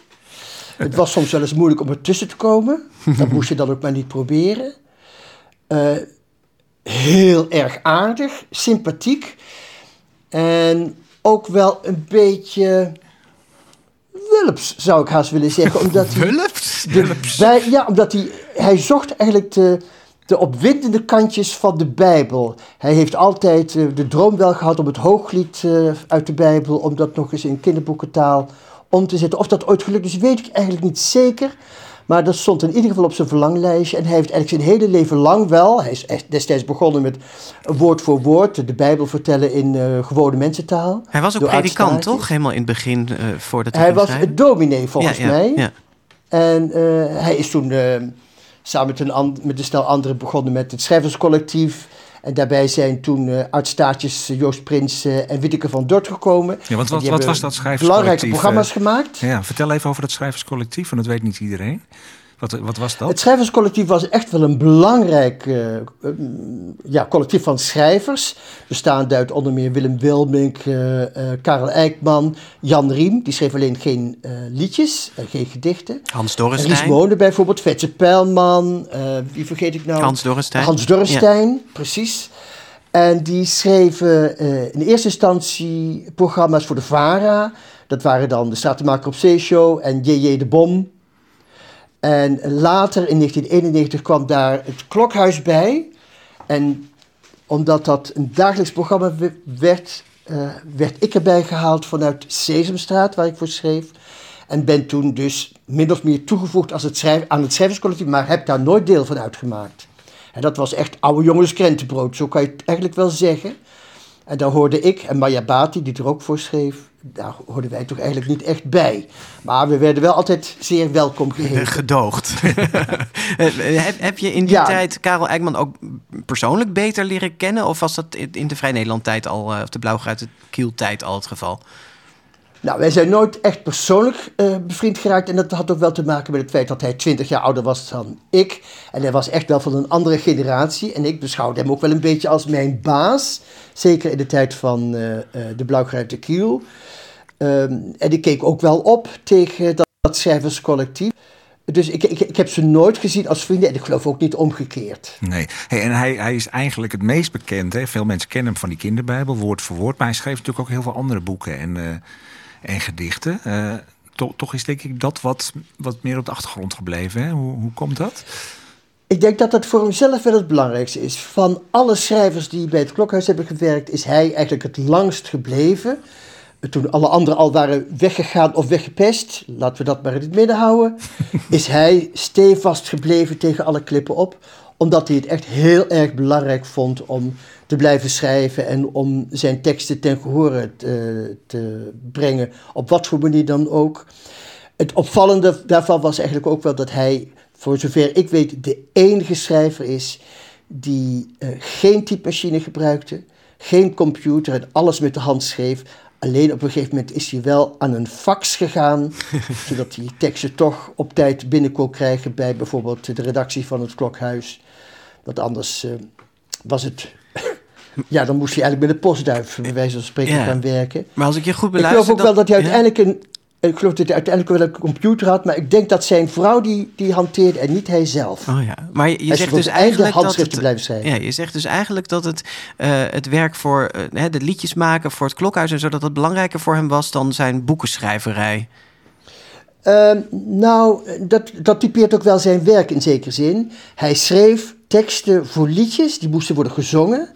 Het was soms wel eens moeilijk om ertussen te komen. Dat moest je dan ook maar niet proberen. Eh, heel erg aardig, sympathiek. En ook wel een beetje wulps, zou ik haast willen zeggen. (laughs) Omdat hij Wulps? de bij- ja, omdat hij, hij zocht eigenlijk de, de opwindende kantjes van de Bijbel. Hij heeft altijd eh, de droom wel gehad om het hooglied eh, uit de Bijbel, om dat nog eens in kinderboekentaal om te zetten. Of dat ooit gelukt is, weet ik eigenlijk niet zeker. Maar dat stond in ieder geval op zijn verlanglijstje. En hij heeft eigenlijk zijn hele leven lang wel. Hij is destijds begonnen met woord voor woord de Bijbel vertellen in eh, gewone mensentaal. Hij was ook predikant, toch? Helemaal in het begin, eh, voordat hij Hij ging was schrijven. dominee volgens Ja, ja, mij. ja. En eh, hij is toen samen met een, met een stel anderen begonnen met het schrijverscollectief. En daarbij zijn toen eh uitstaartjes Joost Prins eh, en Witteke van Dort gekomen. Ja, want wat, wat was dat schrijverscollectief? Belangrijke programma's eh, gemaakt. Ja, vertel even over dat schrijverscollectief, want dat weet niet iedereen. Wat, wat was dat? Het schrijverscollectief was echt wel een belangrijk eh, eh, ja, collectief van schrijvers. Bestaande uit onder meer Willem Wilmink, eh, Karel Eijkman, Jan Riem. Die schreef alleen geen liedjes, en geen gedichten. Hans Ries Dorrestein. Mone bijvoorbeeld, Vetse Pijlman, wie vergeet ik nou? Hans Dorrestein. Hans Dorrestein, precies. En die schreven in eerste instantie programma's voor de VARA. Dat waren dan de Stratenmaker op Zeeshow en JJ de Bom. En later, in 1991, kwam daar het Klokhuis bij. En omdat dat een dagelijks programma we- werd, eh, werd ik erbij gehaald vanuit Sesamstraat, waar ik voor schreef. En ben toen dus min of meer toegevoegd als het aan het schrijverscollectief, maar heb daar nooit deel van uitgemaakt. En dat was echt oude jongens krentenbrood, zo kan je het eigenlijk wel zeggen. En daar hoorde ik en Maya Bati, die er ook voor schreef, daar hoorden wij toch eigenlijk niet echt bij. Maar we werden wel altijd zeer welkom geheten. (laughs) Gedoogd. (laughs) Eh, heb, heb je in die Ja. tijd Karel Eijkman ook persoonlijk beter leren kennen? Of was dat in de Vrij Nederland tijd al, eh, of de Blauwgeruite Kiel tijd al het geval? Nou, wij zijn nooit echt persoonlijk eh, bevriend geraakt. En dat had ook wel te maken met het feit dat hij 20 jaar ouder was dan ik. En hij was echt wel van een andere generatie. En ik beschouwde hem ook wel een beetje als mijn baas. Zeker in de tijd van eh, de Blauwgeruite Kiel. Ehm, en ik keek ook wel op tegen dat, dat schrijverscollectief. Dus ik, ik, ik heb ze nooit gezien als vrienden. En ik geloof ook niet omgekeerd. Nee, hey, en hij, hij is eigenlijk het meest bekend. Hè? Veel mensen kennen hem van die kinderbijbel, woord voor woord. Maar hij schreef natuurlijk ook heel veel andere boeken en, en gedichten. Eh, to- toch is denk ik dat wat, wat meer op de achtergrond gebleven. Hè? Hoe, hoe komt dat? Ik denk dat dat voor hemzelf wel het belangrijkste is. Van alle schrijvers die bij het Klokhuis hebben gewerkt, is hij eigenlijk het langst gebleven. Toen alle anderen al waren weggegaan of weggepest, laten we dat maar in het midden houden, (laughs) is hij stevast gebleven tegen alle klippen op. Omdat hij het echt heel erg belangrijk vond om te blijven schrijven en om zijn teksten ten gehore te, te brengen, op wat voor manier dan ook. Het opvallende daarvan was eigenlijk ook wel dat hij, voor zover ik weet, de enige schrijver is die eh, geen typemachine gebruikte, geen computer en alles met de hand schreef. Alleen op een gegeven moment is hij wel aan een fax gegaan, (laughs) zodat hij teksten toch op tijd binnen kon krijgen bij bijvoorbeeld de redactie van het Klokhuis. Want anders uh, was het. (laughs) ja, dan moest hij eigenlijk met de postduif, bij wijze van spreken, Ja. gaan werken. Maar als ik je goed beluister... Ik geloof ook wel dat hij uiteindelijk een. Ik geloof dat hij uiteindelijk wel een computer had, maar ik denk dat zijn vrouw die, die hanteerde en niet hij zelf. Oh ja, maar je, zegt dus eigenlijk dat handschriften het, blijven schrijven. ja, je zegt dus eigenlijk dat het, eh, het werk voor eh, hè, de liedjes maken voor het klokhuis en zo, dat dat belangrijker voor hem was dan zijn boekenschrijverij. Ehm, nou, dat, dat typeert ook wel zijn werk in zekere zin. Hij schreef teksten voor liedjes, die moesten worden gezongen.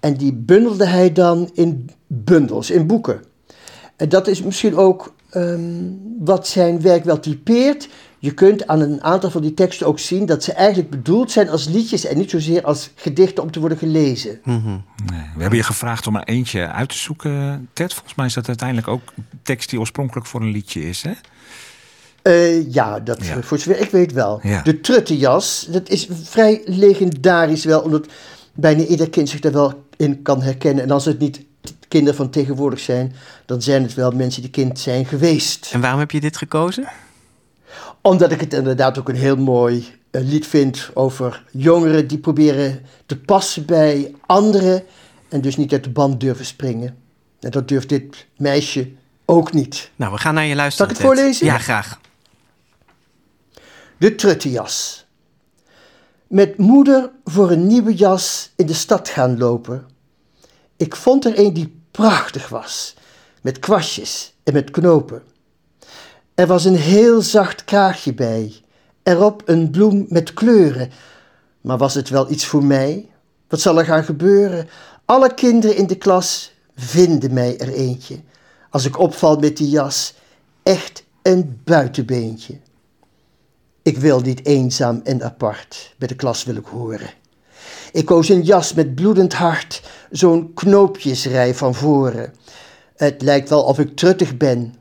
En die bundelde hij dan in bundels, in boeken. En dat is misschien ook ehm, wat zijn werk wel typeert. Je kunt aan een aantal van die teksten ook zien dat ze eigenlijk bedoeld zijn als liedjes en niet zozeer als gedichten om te worden gelezen. Nee, we hebben je gevraagd om er eentje uit te zoeken, Ted. Volgens mij is dat uiteindelijk ook tekst die oorspronkelijk voor een liedje is, hè? Eh, ja, dat Ja. voor zover ik weet wel. Ja. De truttenjas, dat is vrij legendarisch wel, omdat bijna ieder kind zich daar wel in kan herkennen. En als het niet kinderen van tegenwoordig zijn, dan zijn het wel mensen die kind zijn geweest. En waarom heb je dit gekozen? Omdat ik het inderdaad ook een heel mooi eh, lied vind over jongeren die proberen te passen bij anderen en dus niet uit de band durven springen. En dat durft dit meisje ook niet. Nou, we gaan naar je luisteren. Zal ik het voorlezen? Ja, graag. De truttenjas. Met moeder voor een nieuwe jas in de stad gaan lopen. Ik vond er een die prachtig was, met kwastjes en met knopen. Er was een heel zacht kraagje bij, erop een bloem met kleuren. Maar was het wel iets voor mij? Wat zal er gaan gebeuren? Alle kinderen in de klas vinden mij er eentje. Als ik opval met die jas, echt een buitenbeentje. Ik wil niet eenzaam en apart, bij de klas wil ik horen. Ik koos een jas met bloedend hart, zo'n knoopjesrij van voren. Het lijkt wel of ik truttig ben,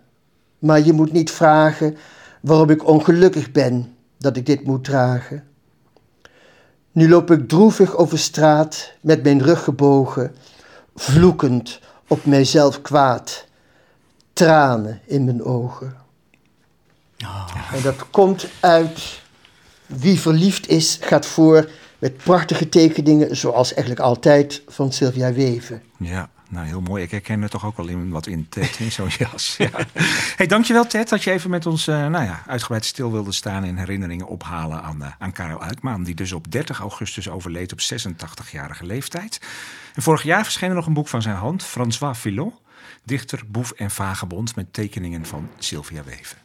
maar je moet niet vragen waarom ik ongelukkig ben dat ik dit moet dragen. Nu loop ik droevig over straat met mijn rug gebogen, vloekend op mijzelf kwaad, tranen in mijn ogen. En dat komt uit Wie verliefd is, gaat voor met prachtige tekeningen, zoals eigenlijk altijd van Sylvia Weven. Ja, nou heel mooi. Ik herken er toch ook wel in wat in Ted, in zo'n jas. Ja. Hey, dankjewel Ted dat je even met ons eh, nou ja, uitgebreid stil wilde staan... en herinneringen ophalen aan, eh, aan Karel Uitmaan... die dus op 30 augustus overleed op 86-jarige leeftijd. En vorig jaar verscheen er nog een boek van zijn hand, François Villon... dichter, boef en vagebond met tekeningen van Sylvia Weven.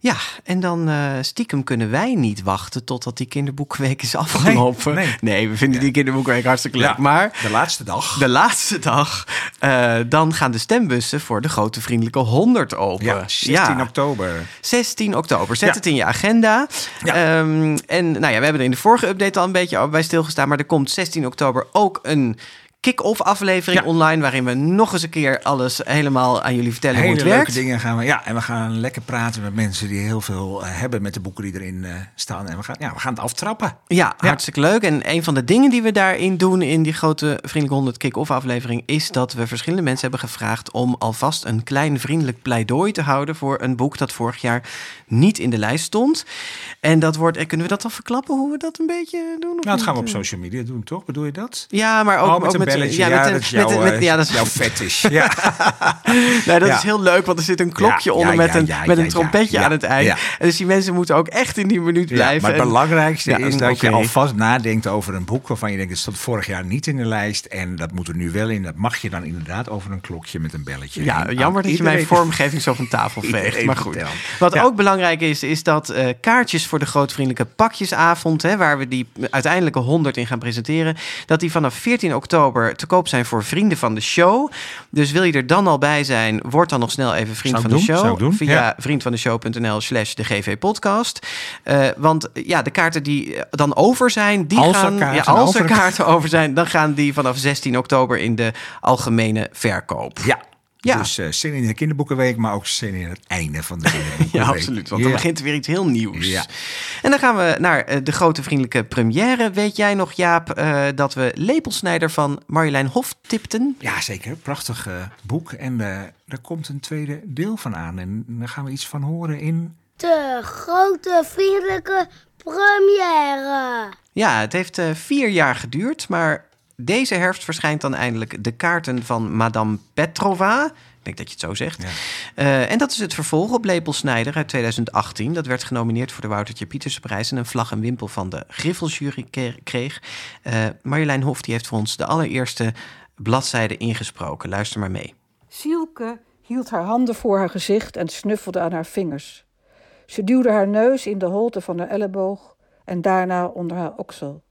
Ja, en dan eh, stiekem kunnen wij niet wachten totdat die kinderboekenweek is afgelopen. Nee, (laughs) nee. we vinden die kinderboekenweek hartstikke leuk. Ja, maar de laatste dag. de laatste dag, eh, dan gaan de stembussen voor de grote vriendelijke 100 open. Ja, 16 oktober. 16 oktober. Zet het in je agenda. Ehm, en nou ja, we hebben er in de vorige update al een beetje bij stilgestaan. Maar er komt 16 oktober ook een kick-off aflevering online... waarin we nog eens een keer alles helemaal aan jullie vertellen hoe het leuke werkt. dingen gaan we. Ja, en we gaan lekker praten met mensen die heel veel eh, hebben met de boeken die erin eh, staan. En we gaan, ja, we gaan het aftrappen. Ja, hartstikke leuk. En een van de dingen die we daarin doen in die grote Vriendelijke 100 kick-off aflevering... is dat we verschillende mensen hebben gevraagd om alvast een klein vriendelijk pleidooi te houden... voor een boek dat vorig jaar niet in de lijst stond. En dat wordt, en kunnen we dat al verklappen hoe we dat een beetje doen? of Nou, dat gaan we op social media doen, toch? Bedoel je dat? Ja, maar ook, Oh, met ook een ja, Ja, met een- dat is met een- jouw, met- eh, ja, dat is jouw fetish. (laughs) Ja. nee, dat Ja. is heel leuk, want er zit een klokje Ja, onder ja, met ja, een, ja, met ja, een trompetje ja, aan het eind. ja. En dus die mensen moeten ook echt in die minuut Ja, blijven. maar het En- belangrijkste Ja, is dat je alvast nadenkt over een boek waarvan je denkt, dat stond vorig jaar niet in de lijst en dat moet er nu wel in. Dat mag je dan inderdaad over een klokje met een belletje. Ja, En jammer dat je mijn vormgeving zo van tafel (laughs) veegt. Maar goed. Wat Ja. ook belangrijk is, is dat eh, kaartjes voor de grootvriendelijke pakjesavond, hè, waar we die uiteindelijke 100 in gaan presenteren, dat die vanaf 14 oktober te koop zijn voor vrienden van de show. Dus wil je er dan al bij zijn, word dan nog snel even vriend van de show. Via ja. vriendvandeshow.nl slash de GV podcast. Eh, want ja, de kaarten die dan over zijn, die Als er gaan. kaarten ja, als er over- kaarten over zijn, dan gaan die vanaf 16 oktober in de algemene verkoop. Ja. Ja. Dus uh, zin in de kinderboekenweek, maar ook zin in het einde van de (laughs) kinderboekenweek. ja, absoluut. Want dan begint er weer iets heel nieuws. Ja. En dan gaan we naar eh, de grote vriendelijke première. Weet jij nog, Jaap, eh, dat we Lepelsnijder van Marjolein Hof tipten? Ja, zeker. Prachtig eh, boek. En eh, er komt een tweede deel van aan. En daar gaan we iets van horen in... De grote vriendelijke première. Ja, het heeft eh, vier jaar geduurd, maar deze herfst verschijnt dan eindelijk de kaarten van Madame Petrova. Ik denk dat je het zo zegt. Eh, en dat is het vervolg op Lepelsnijder uit 2018. Dat werd genomineerd voor de Woutertje Pietersprijs en een vlag en wimpel van de Griffelsjury ke- kreeg. Eh, Marjolein Hof die heeft voor ons de allereerste bladzijde ingesproken. Luister maar mee. Sielke hield haar handen voor haar gezicht en snuffelde aan haar vingers. Ze duwde haar neus in de holte van haar elleboog en daarna onder haar oksel.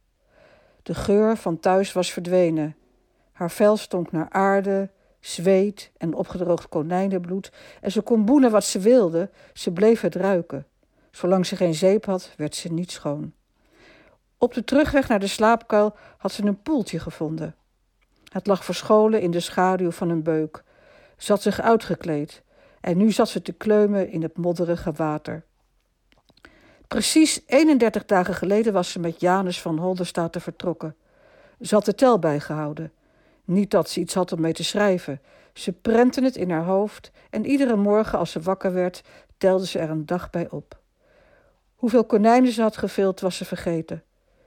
De geur van thuis was verdwenen. Haar vel stonk naar aarde, zweet en opgedroogd konijnenbloed en ze kon boenen wat ze wilde, ze bleef het ruiken. Zolang ze geen zeep had, werd ze niet schoon. Op de terugweg naar de slaapkuil had ze een poeltje gevonden. Het lag verscholen in de schaduw van een beuk. Ze had zich uitgekleed en nu zat ze te kleumen in het modderige water. Precies 31 dagen geleden was ze met Janus van Holderstaten vertrokken. Ze had de tel bijgehouden. Niet dat ze iets had om mee te schrijven. Ze prentte het in haar hoofd en iedere morgen als ze wakker werd, telde ze er een dag bij op. Hoeveel konijnen ze had gevild, was ze vergeten.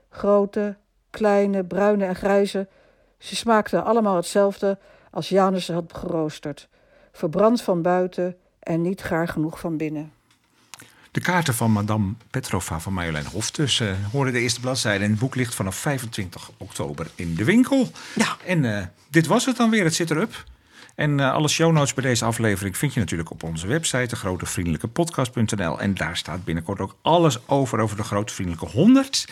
Grote, kleine, bruine en grijze. Ze smaakten allemaal hetzelfde als Janus ze had geroosterd. Verbrand van buiten en niet gaar genoeg van binnen. De kaarten van Madame Petrova van Marjolein Hof. Dus eh horen de eerste bladzijde. En het boek ligt vanaf 25 oktober in de winkel. Ja. En eh, dit was het dan weer. Het zit erop. En eh, alle show notes bij deze aflevering vind je natuurlijk op onze website, degrotevriendelijkepodcast.nl. En daar staat binnenkort ook alles over, over de Grote Vriendelijke 100.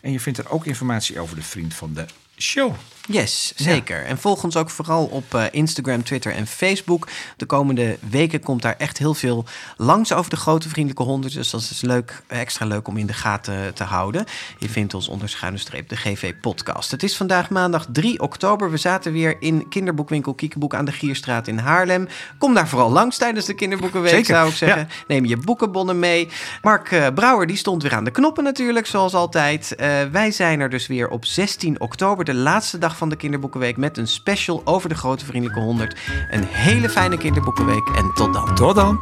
En je vindt er ook informatie over de vriend van de show. Yes, zeker. En volg ons ook vooral op eh, Instagram, Twitter en Facebook. De komende weken komt daar echt heel veel langs over de grote vriendelijke honderd. Dus dat is leuk, extra leuk om in de gaten te houden. Je vindt ons onder schuine streep de GV podcast. Het is vandaag maandag 3 oktober. We zaten weer in kinderboekwinkel Kiekeboek aan de Gierstraat in Haarlem. Kom daar vooral langs tijdens de kinderboekenweek Zeker, zou ik zeggen. ja. Neem je boekenbonnen mee. Mark eh, Brouwer die stond weer aan de knoppen natuurlijk, zoals altijd. Eh, wij zijn er dus weer op 16 oktober, de laatste dag van de kinderboekenweek... met een special over de grote vriendelijke 100. Een hele fijne kinderboekenweek en tot dan. Tot dan.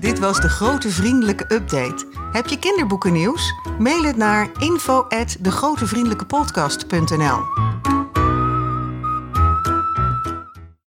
Dit was de grote vriendelijke update. Heb je kinderboekennieuws? Mail het naar info@degrotevriendelijkepodcast.nl.